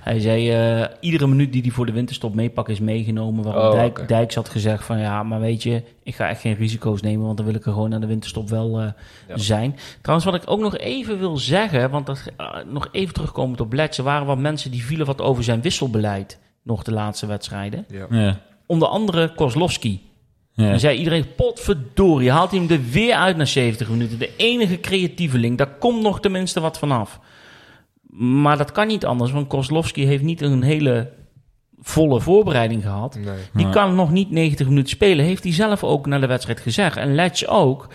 hij zei, eh, iedere minuut die hij voor de winterstop meepakt is meegenomen. Waarop Oh, Dijk. Dijks had gezegd van, ja, maar weet je, ik ga echt geen risico's nemen, want dan wil ik er gewoon aan de winterstop wel eh, Ja. zijn. Trouwens, wat ik ook nog even wil zeggen, want dat, eh, nog even terugkomend op Letch, er waren wat mensen die vielen wat over zijn wisselbeleid, nog de laatste wedstrijden. Ja. Ja, Onder andere Kozlowski. ja. Dan zei iedereen, potverdorie, haalt hij hem er weer uit na 70 minuten. De enige creatieveling, daar komt nog tenminste wat vanaf. Maar dat kan niet anders, want Kozlowski heeft niet een hele volle voorbereiding gehad. Nee. Die kan nog niet 90 minuten spelen. Heeft hij zelf ook naar de wedstrijd gezegd. En Letch ook.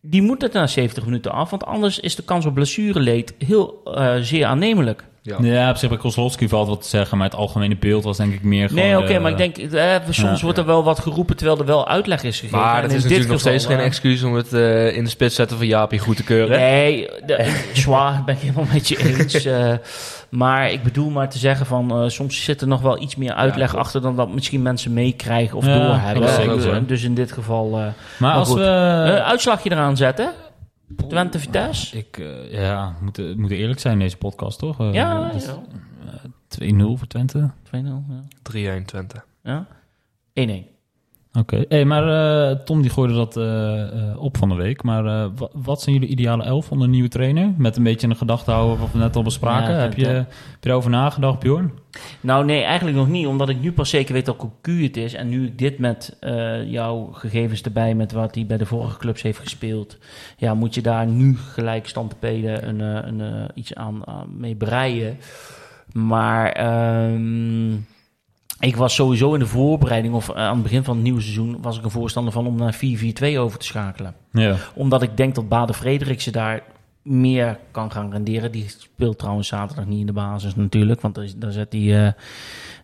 Die moet het na 70 minuten af. Want anders is de kans op blessureleed heel eh, zeer aannemelijk. Ja. Ja, op zich bij Kozlowski valt wat te zeggen, maar het algemene beeld was denk ik meer gewoon... Nee, oké, eh, maar ik denk, eh, soms ja. wordt er wel wat geroepen terwijl er wel uitleg is gegeven. Maar En dat is dit natuurlijk nog steeds geen eh, excuus om het eh, in de spits zetten van Jaapie goed te keuren. Nee, de, zwaar ben ik helemaal met je eens. eh, maar ik bedoel maar te zeggen van eh, soms zit er nog wel iets meer uitleg achter dan dat misschien mensen meekrijgen of Ja, doorhebben. Eh, dus, in dit geval. eh Maar Maar als goed. we... eh, uitslagje eraan zetten. Twente Vitesse. ik, eh, ja, we moeten eerlijk zijn in deze podcast, toch? Eh, Ja, dus ja. 2-0 voor Twente. 2-0. Ja. 3-1 Twente. Ja. 1-1. Oké, hey, maar eh, Tom die gooide dat eh, eh, op van de week. Maar wa- wat zijn jullie ideale elf van een nieuwe trainer? Met een beetje een gedachte houden wat we net al bespraken. Ja, heb, je, heb je erover nagedacht, Bjorn? Nou, nee, eigenlijk nog niet. Omdat ik nu pas zeker weet dat Cocu het is. En nu ik dit met jouw gegevens erbij, met wat hij bij de vorige clubs heeft gespeeld. Ja, moet je daar nu gelijk standpeden een, een, iets aan, aan mee breien. Maar ehm, ik was sowieso in de voorbereiding, of eh, aan het begin van het nieuwe seizoen, was ik een voorstander van om naar 4-4-2 over te schakelen Ja. omdat ik denk dat Baden Frederiksen daar meer kan gaan renderen. Die speelt trouwens zaterdag niet in de basis natuurlijk. Want daar, zet hij eh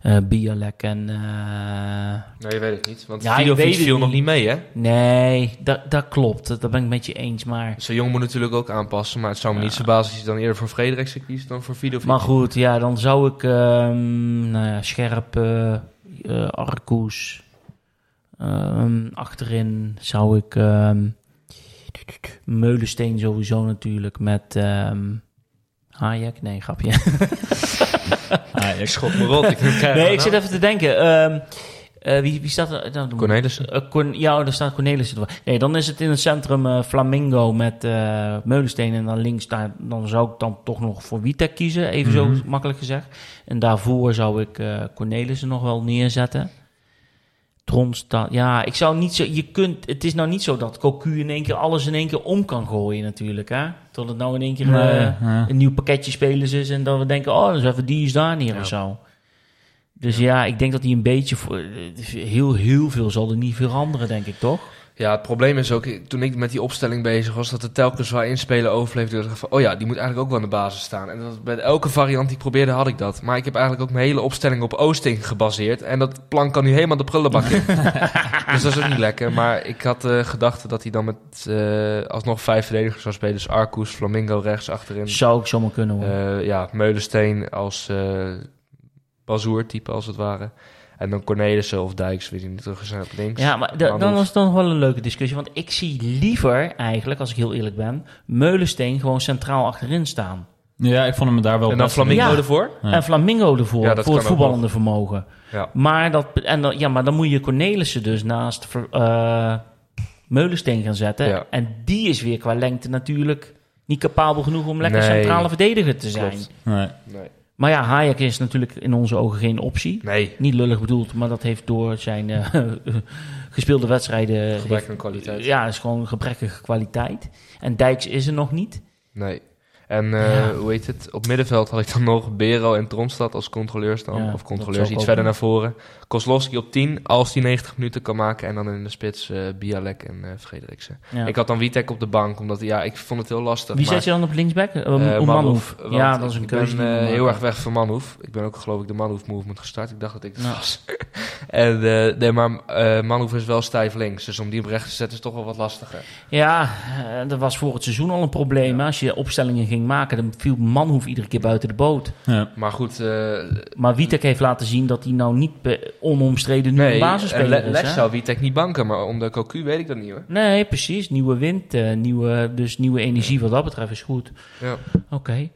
eh, Bialek en... eh, Nee, je weet het niet. Want Ja, het viel nog niet. mee, hè? nee, dat, dat klopt. Dat, dat ben ik met je eens. Maar, Zo jong moet natuurlijk ook aanpassen. Maar het zou me Ja. niet als je dan eerder voor Frederiksen kiest dan voor Vidovic. maar goed, ja, dan zou ik... ehm, nou ja, Scherp, eh eh, Arkoes... ehm, achterin zou ik... ehm, Meulensteen sowieso natuurlijk met... ehm Hayek? Nee, grapje. Ik, Schot me rot. Ik Nee, ik zit even te denken. Ehm, eh, wie, wie staat er? Nou, Cornelissen. eh, Corn- ja, daar staat Cornelissen. Nee, dan is het in het centrum eh, Flamingo met Meulensteen. En dan links, daar, dan zou ik dan toch nog voor Witek kiezen. Even Mhm. zo makkelijk gezegd. En daarvoor zou ik Cornelissen nog wel neerzetten. Tronstad. Ja, ik zou niet zo. Je kunt. Het is nou niet zo dat Cocu in één keer alles in één keer om kan gooien, natuurlijk. Hè? Tot het nou in één keer Nee, eh, ja. een nieuw pakketje spelers is. En dat we denken, oh, dus even die is daar neer Ja. of zo. Dus ja. ik denk dat hij een beetje. Voor, eh, heel, heel veel zal er niet veranderen, denk ik toch? Ja, het probleem is ook, toen ik met die opstelling bezig was, dat er telkens waar inspelen overbleef. Dat ik van, oh ja, die moet eigenlijk ook wel aan de basis staan. En dat, bij elke variant die ik probeerde, had ik dat. Maar ik heb eigenlijk ook mijn hele opstelling op Oosting gebaseerd. En dat plan kan nu helemaal de prullenbak in. dus dat is ook niet lekker. Maar ik had eh gedacht dat hij dan met eh, alsnog vijf verdedigers zou spelen. Dus Arcus, Flamingo rechts achterin. Zou ik zomaar kunnen hoor. Eh, ja, Meulensteen als eh Bazoer type als het ware. En dan Cornelissen of Dijks, weet je niet, terug zijn op links. ja, maar da- dan was het dan wel een leuke discussie. Want ik zie liever eigenlijk, als ik heel eerlijk ben, Meulensteen gewoon centraal achterin staan. ja, ik vond hem daar wel En dan best- Flamingo Ja. ervoor? Ja. En Flamingo ervoor, Ja, voor het voetballende vermogen. Ja. Maar, dat, en dan, ja, maar dan moet je Cornelissen dus naast eh, Meulensteen gaan zetten. Ja. En die is weer qua lengte natuurlijk niet capabel genoeg om lekker Nee. centrale verdediger te zijn. Klopt. Nee. Nee. Maar ja, Hayek is natuurlijk in onze ogen geen optie. Nee. Niet lullig bedoeld, maar dat heeft door zijn eh, gespeelde wedstrijden... Gebrek aan kwaliteit. Ja, is gewoon gebrekkige kwaliteit. En Dijks is er nog niet. Nee. En eh, Ja. hoe heet het? Op middenveld had ik dan nog Bero en Tronstad als controleurs dan. Ja, of controleurs ik iets verder naar voren. Kozlowski op 10, als hij 90 minuten kan maken. En dan in de spits eh Bialek en eh Frederiksen. Ja. Ik had dan Witek op de bank, omdat ja, ik vond het heel lastig. Wie maar, zet je dan op linksback? Uh, Manhoef. Ja, dat is een ik keuze. ben we eh, heel erg weg van Manhoef. Ik ben ook geloof ik de Manhoef movement gestart. Ik dacht dat ik het was. en, nee, maar Manhoef is wel stijf links. Dus om die op rechts te zetten is toch wel wat lastiger. Ja, dat was voor het seizoen al een probleem. Als je opstellingen ging maken, dan viel Manhoef iedere keer buiten de boot. Ja. Maar goed, eh, Maar Witek heeft laten zien dat hij nou niet onomstreden nu een nee, en basisspeler Le- is. Les zou Witek niet banken. Maar onder Cocu weet ik dat niet hoor. Nee, precies. Nieuwe wind, eh, nieuwe, dus nieuwe energie wat dat betreft is goed. Ja. Oké.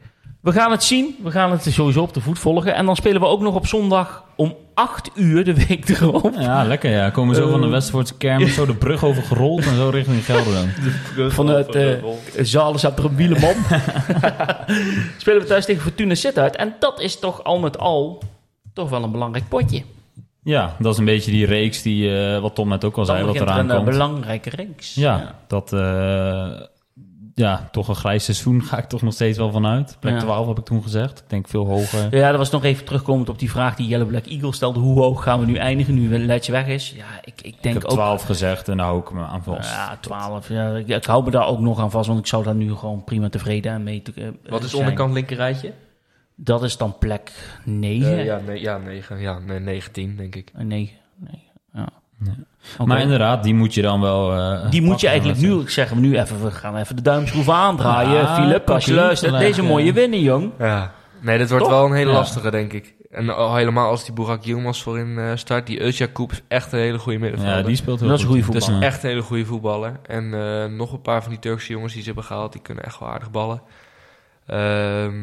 We gaan het zien. We gaan het sowieso op de voet volgen. En dan spelen we ook nog op zondag om 8 uur de week erop. ja, lekker ja. Komen zo van de Eh. Westvoortse kermis, zo de brug over gerold en zo richting Gelderland. Vanuit uh, Zalencentrum Wieleman. spelen we thuis tegen Fortuna Sittard. En dat is toch al met al toch wel een belangrijk potje. Ja, dat is een beetje die reeks die, eh, wat Tom net ook al Dan zei, wat begint er eraan een eh, komt. belangrijke reeks. Ja, dat, eh, ja, toch een grijs seizoen ga ik toch nog steeds wel vanuit. Plek ja. 12 heb ik toen gezegd. Ik denk veel hoger. Ja, dat was nog even terugkomend op die vraag die Jelle Black Eagle stelde. Hoe hoog gaan we nu eindigen nu Letje weg is? Ja, ik, ik denk ook heb 12 gezegd en daar hou ik me aan vast. Ja, 12. Ja, ik, ik, hou me daar ook nog aan vast, want ik zou daar nu gewoon prima tevreden mee te, eh, Wat is zijn. onderkant linkerrijtje? Dat is dan plek 9. Eh, ja, nee, ja, 9. Ja, nee, 19 denk ik. Eh, 9. 9. Maar inderdaad, die moet je dan wel. Eh, die moet je eigenlijk nu, ik zeg nu even, we gaan even de duimschroef aandraaien. Filip, als je luistert, deze mooie winnen, jong. Ja. Nee, dit wordt wel een hele lastige, denk ik. En helemaal als die Burak Yilmaz voorin eh, start. Die Özjakoub is echt een hele goede middenvelder. Ja, die speelt heel dat goed. Is een voetballer. Dat is echt een hele goede voetballer. En eh, nog een paar van die Turkse jongens die ze hebben gehaald, die kunnen echt wel aardig ballen. Ehm,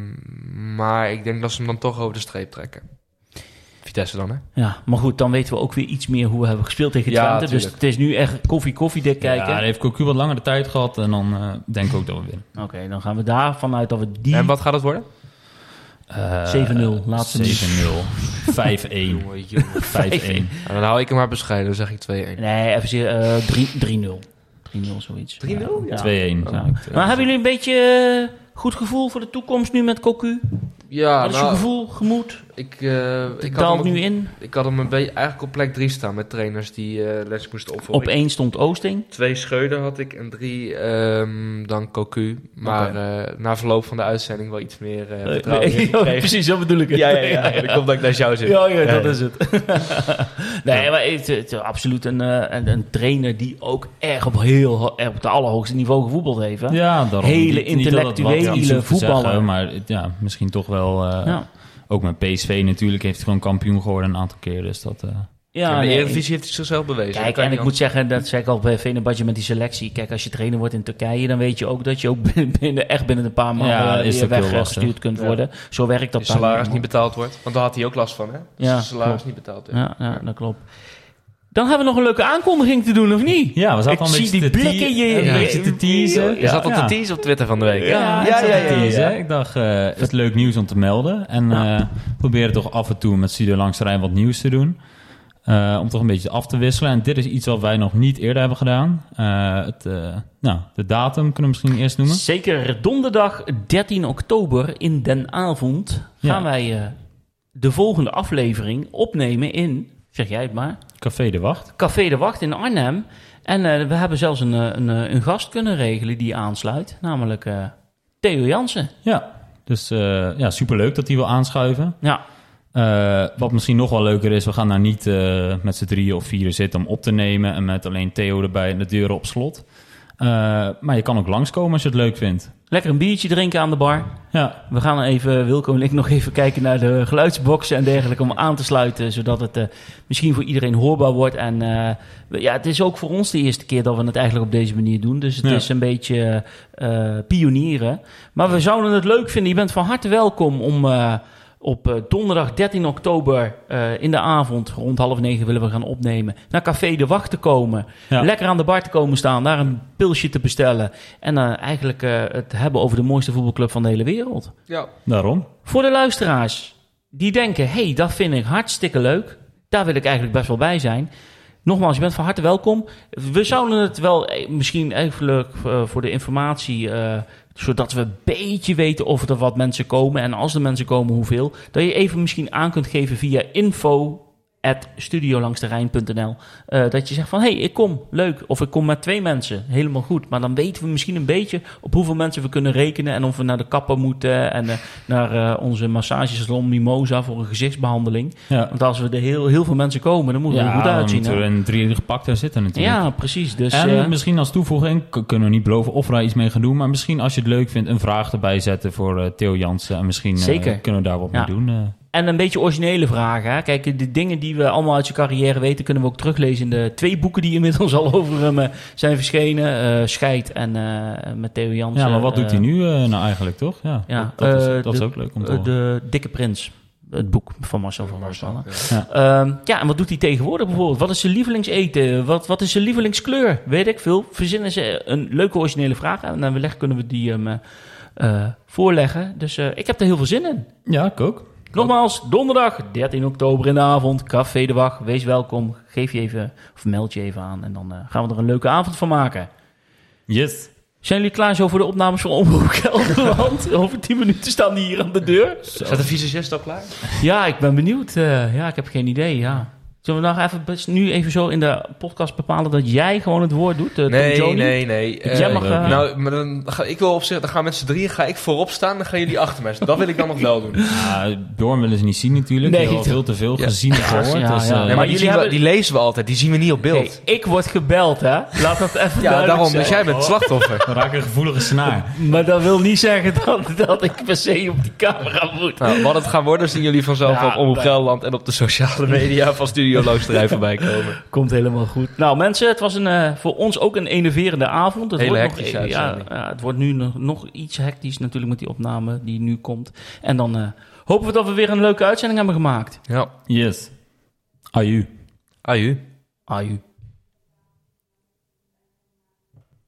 maar ik denk dat ze hem dan toch over de streep trekken. Vitesse dan, hè? Ja, maar goed, dan weten we ook weer iets meer hoe we hebben gespeeld tegen Ja, Twente. dus tuurlijk. het is nu echt koffie koffiedik kijken. Ja, hij heeft Cocu wat langer de tijd gehad en dan eh, denk ik ook dat we winnen. Oké, dan gaan we daar vanuit dat we die En wat gaat het worden? Eh, 7-0, laatste minuut. 7-0. 5-1. Jongen, jongen. 5-1. Nou, dan hou ik hem maar bescheiden, dan zeg ik 2-1. Nee, even eh, 3 3-0. 3-0 zoiets. 3-0? Ja. 2-1. Ja. eh, Maar hebben jullie een beetje goed gevoel voor de toekomst nu met Cocu? Ja, Wat is je nou, gevoel, gemoed? Ik, eh, ik, had daalt hem, nu in. ik had hem een beetje eigenlijk op plek 3 staan met trainers die eh, les moesten opvolgen. Op één stond Oosting. Twee Schreuder had ik en drie ehm, dan Cocu. Maar eh, na verloop van de uitzending wel iets meer eh vertrouwen in gekregen. precies, dat bedoel ik. Ja, ja, ja. Dat komt dat ik naar jou zit. Ja, ja, dat Ja. is het. nee, maar het, het is absoluut een, een, een trainer die ook erg op, heel, erg op het allerhoogste niveau gevoetbald heeft. Hè? Ja, daarom. Hele Niet- niet dat het wat intellectuele voetballer. zeggen, maar het- ja, misschien toch wel... eh, ja. Ook met PSV natuurlijk heeft hij gewoon kampioen geworden een aantal keer. Dus dat... eh, Ja, in de nee, Eredivisie heeft hij zichzelf bewezen. Kijk, kan en ik moet zeggen, dat zeg ik al bij Venebadje met die selectie. Kijk, als je trainer wordt in Turkije, dan weet je ook dat je ook binnen, echt binnen een paar maanden Ja, eh, is weer weggestuurd kunt Ja. worden. Zo werkt dat daar salaris niet betaald wordt. Want daar had hij ook last van, hè? Dat Ja, salaris klopt. niet betaald werd. Ja, ja, dat klopt. Dan hebben we nog een leuke aankondiging te doen, of niet? Ja, we zaten al een beetje die te blikken je- een beetje te teasen. Je zat op Ja. de tease op Twitter van de week? Ja, Ja, ja. Ik dacht, eh, het is leuk nieuws om te melden. En Ja. eh proberen toch af en toe met Studio Langs de Rijn wat nieuws te doen. Eh, om toch een beetje af te wisselen. En dit is iets wat wij nog niet eerder hebben gedaan. Eh, het, eh, nou, de datum kunnen we misschien eerst noemen. Zeker donderdag 13 oktober in den avond gaan Ja. wij eh, de volgende aflevering opnemen in, zeg jij het maar, Café de Wacht. Café de Wacht in Arnhem. En eh, we hebben zelfs een, eh, een, eh, een gast kunnen regelen die aansluit, namelijk Theo Jansen. Ja, dus ja, superleuk dat hij wil aanschuiven. Ja, wat misschien nog wel leuker is, we gaan daar niet met z'n drieën of vieren zitten om op te nemen. En met alleen Theo erbij en de deuren op slot. Eh, maar je kan ook langskomen als je het leuk vindt. lekker een biertje drinken aan de bar. Ja, We gaan even, Wilco en ik, nog even kijken naar de geluidsboxen en dergelijke om aan te sluiten, zodat het eh, misschien voor iedereen hoorbaar wordt. En eh, we- ja, het is ook voor ons de eerste keer dat we het eigenlijk op deze manier doen. Dus het Ja. is een beetje pionieren. Maar we zouden het leuk vinden. Je bent van harte welkom om op eh, donderdag 13 oktober eh, in de avond, rond half negen willen we gaan opnemen, naar Café de Wacht te komen. Ja. Lekker aan de bar te komen staan, daar een pilsje te bestellen. En eh, eigenlijk eh, het hebben over de mooiste voetbalclub van de hele wereld. Ja. daarom. Voor de luisteraars die denken: hey, dat vind ik hartstikke leuk. Daar wil ik eigenlijk best wel bij zijn. Nogmaals, je bent van harte welkom. We zouden het wel misschien even leuk voor de informatie, eh, zodat we een beetje weten of er wat mensen komen. En als er mensen komen, hoeveel. Dat je even misschien aan kunt geven via info studiolangsterrein.nl eh, dat je zegt van, hé, hey, ik kom, leuk. Of ik kom met twee mensen, helemaal goed. Maar dan weten we misschien een beetje op hoeveel mensen we kunnen rekenen... en of we naar de kapper moeten en eh, naar eh, onze massagesalon Mimosa voor een gezichtsbehandeling. Ja, Want als we er heel, heel veel mensen komen, dan moeten we er goed uitzien. moeten we er drie gepakt daar zitten natuurlijk. Ja, precies. Dus, en misschien als toevoeging, kunnen we niet beloven of we daar iets mee gaan doen. Maar misschien als je het leuk vindt, een vraag erbij zetten voor Theo Jansen. En misschien kunnen we daar wat Ja. mee doen. En een beetje originele vragen. Hè? Kijk, de dingen die we allemaal uit zijn carrière weten, kunnen we ook teruglezen in de twee boeken die inmiddels al over hem eh, zijn verschenen. eh Scheid en eh, met Theo Jansen. ja, maar wat doet hij nu eh, nou eigenlijk, toch? Ja, ja, dat, dat is, eh, dat is ook leuk om te horen. de Dikke Prins. Het boek van Marcel van Roosmalen. Ja. Ehm ja, en wat doet hij tegenwoordig bijvoorbeeld? Wat is zijn lievelingseten? Wat, wat is zijn lievelingskleur? Weet ik veel. Verzinnen ze een leuke originele vraag en dan wellicht kunnen we die hem voorleggen. Dus eh, ik heb er heel veel zin in. Ja, ik ook. Nogmaals, donderdag 13 oktober in de avond, Café de Wacht. Wees welkom. Geef je even, of meld je even aan en dan eh, gaan we er een leuke avond van maken. Yes. Zijn jullie klaar zo voor de opnames van Omroep Gelderland? Over 10 minuten staan die hier aan de deur. Staat de visagist al klaar? Ja, ik ben benieuwd. Eh, ja, ik heb geen idee, ja. Zullen we nog even, best nu even zo in de podcast bepalen dat jij gewoon het woord doet? eh, Nee, Johnny? nee, nee. Eh, mag, eh, nou, maar dan ga ik wel op zich, dan gaan we met z'n drieën, ga ik voorop staan, dan gaan jullie achter mij. Dat wil ik dan nog wel doen. Ja, Bjorn willen ze niet zien natuurlijk. Nee, Nee, al dat- veel te veel Ja. gezien en gehoord. Ja, dus, ja. Nee, maar, Maar die, jullie we- hebben- die lezen we altijd, die zien we niet op beeld. Hey, ik word gebeld, hè? Laat dat even ja, daarom, zijn. dus jij bent het slachtoffer. we raken een gevoelige snaar. Maar dat wil niet zeggen dat, dat ik per se op die camera moet. Nou, wat het gaan worden, zien jullie vanzelf Ja, op Omroep Gelderland en op de sociale media van Studio Loosdrijf voorbij komen. Komt helemaal goed. Nou mensen, het was een, eh, voor ons ook een enerverende avond. Het Hele wordt nog, hectische eh, ja, ja, het wordt nu nog, nog iets hectisch natuurlijk met die opname die nu komt. En dan eh, hopen we dat we weer een leuke uitzending hebben gemaakt. Ja, Yes. Aju. aju. Aju.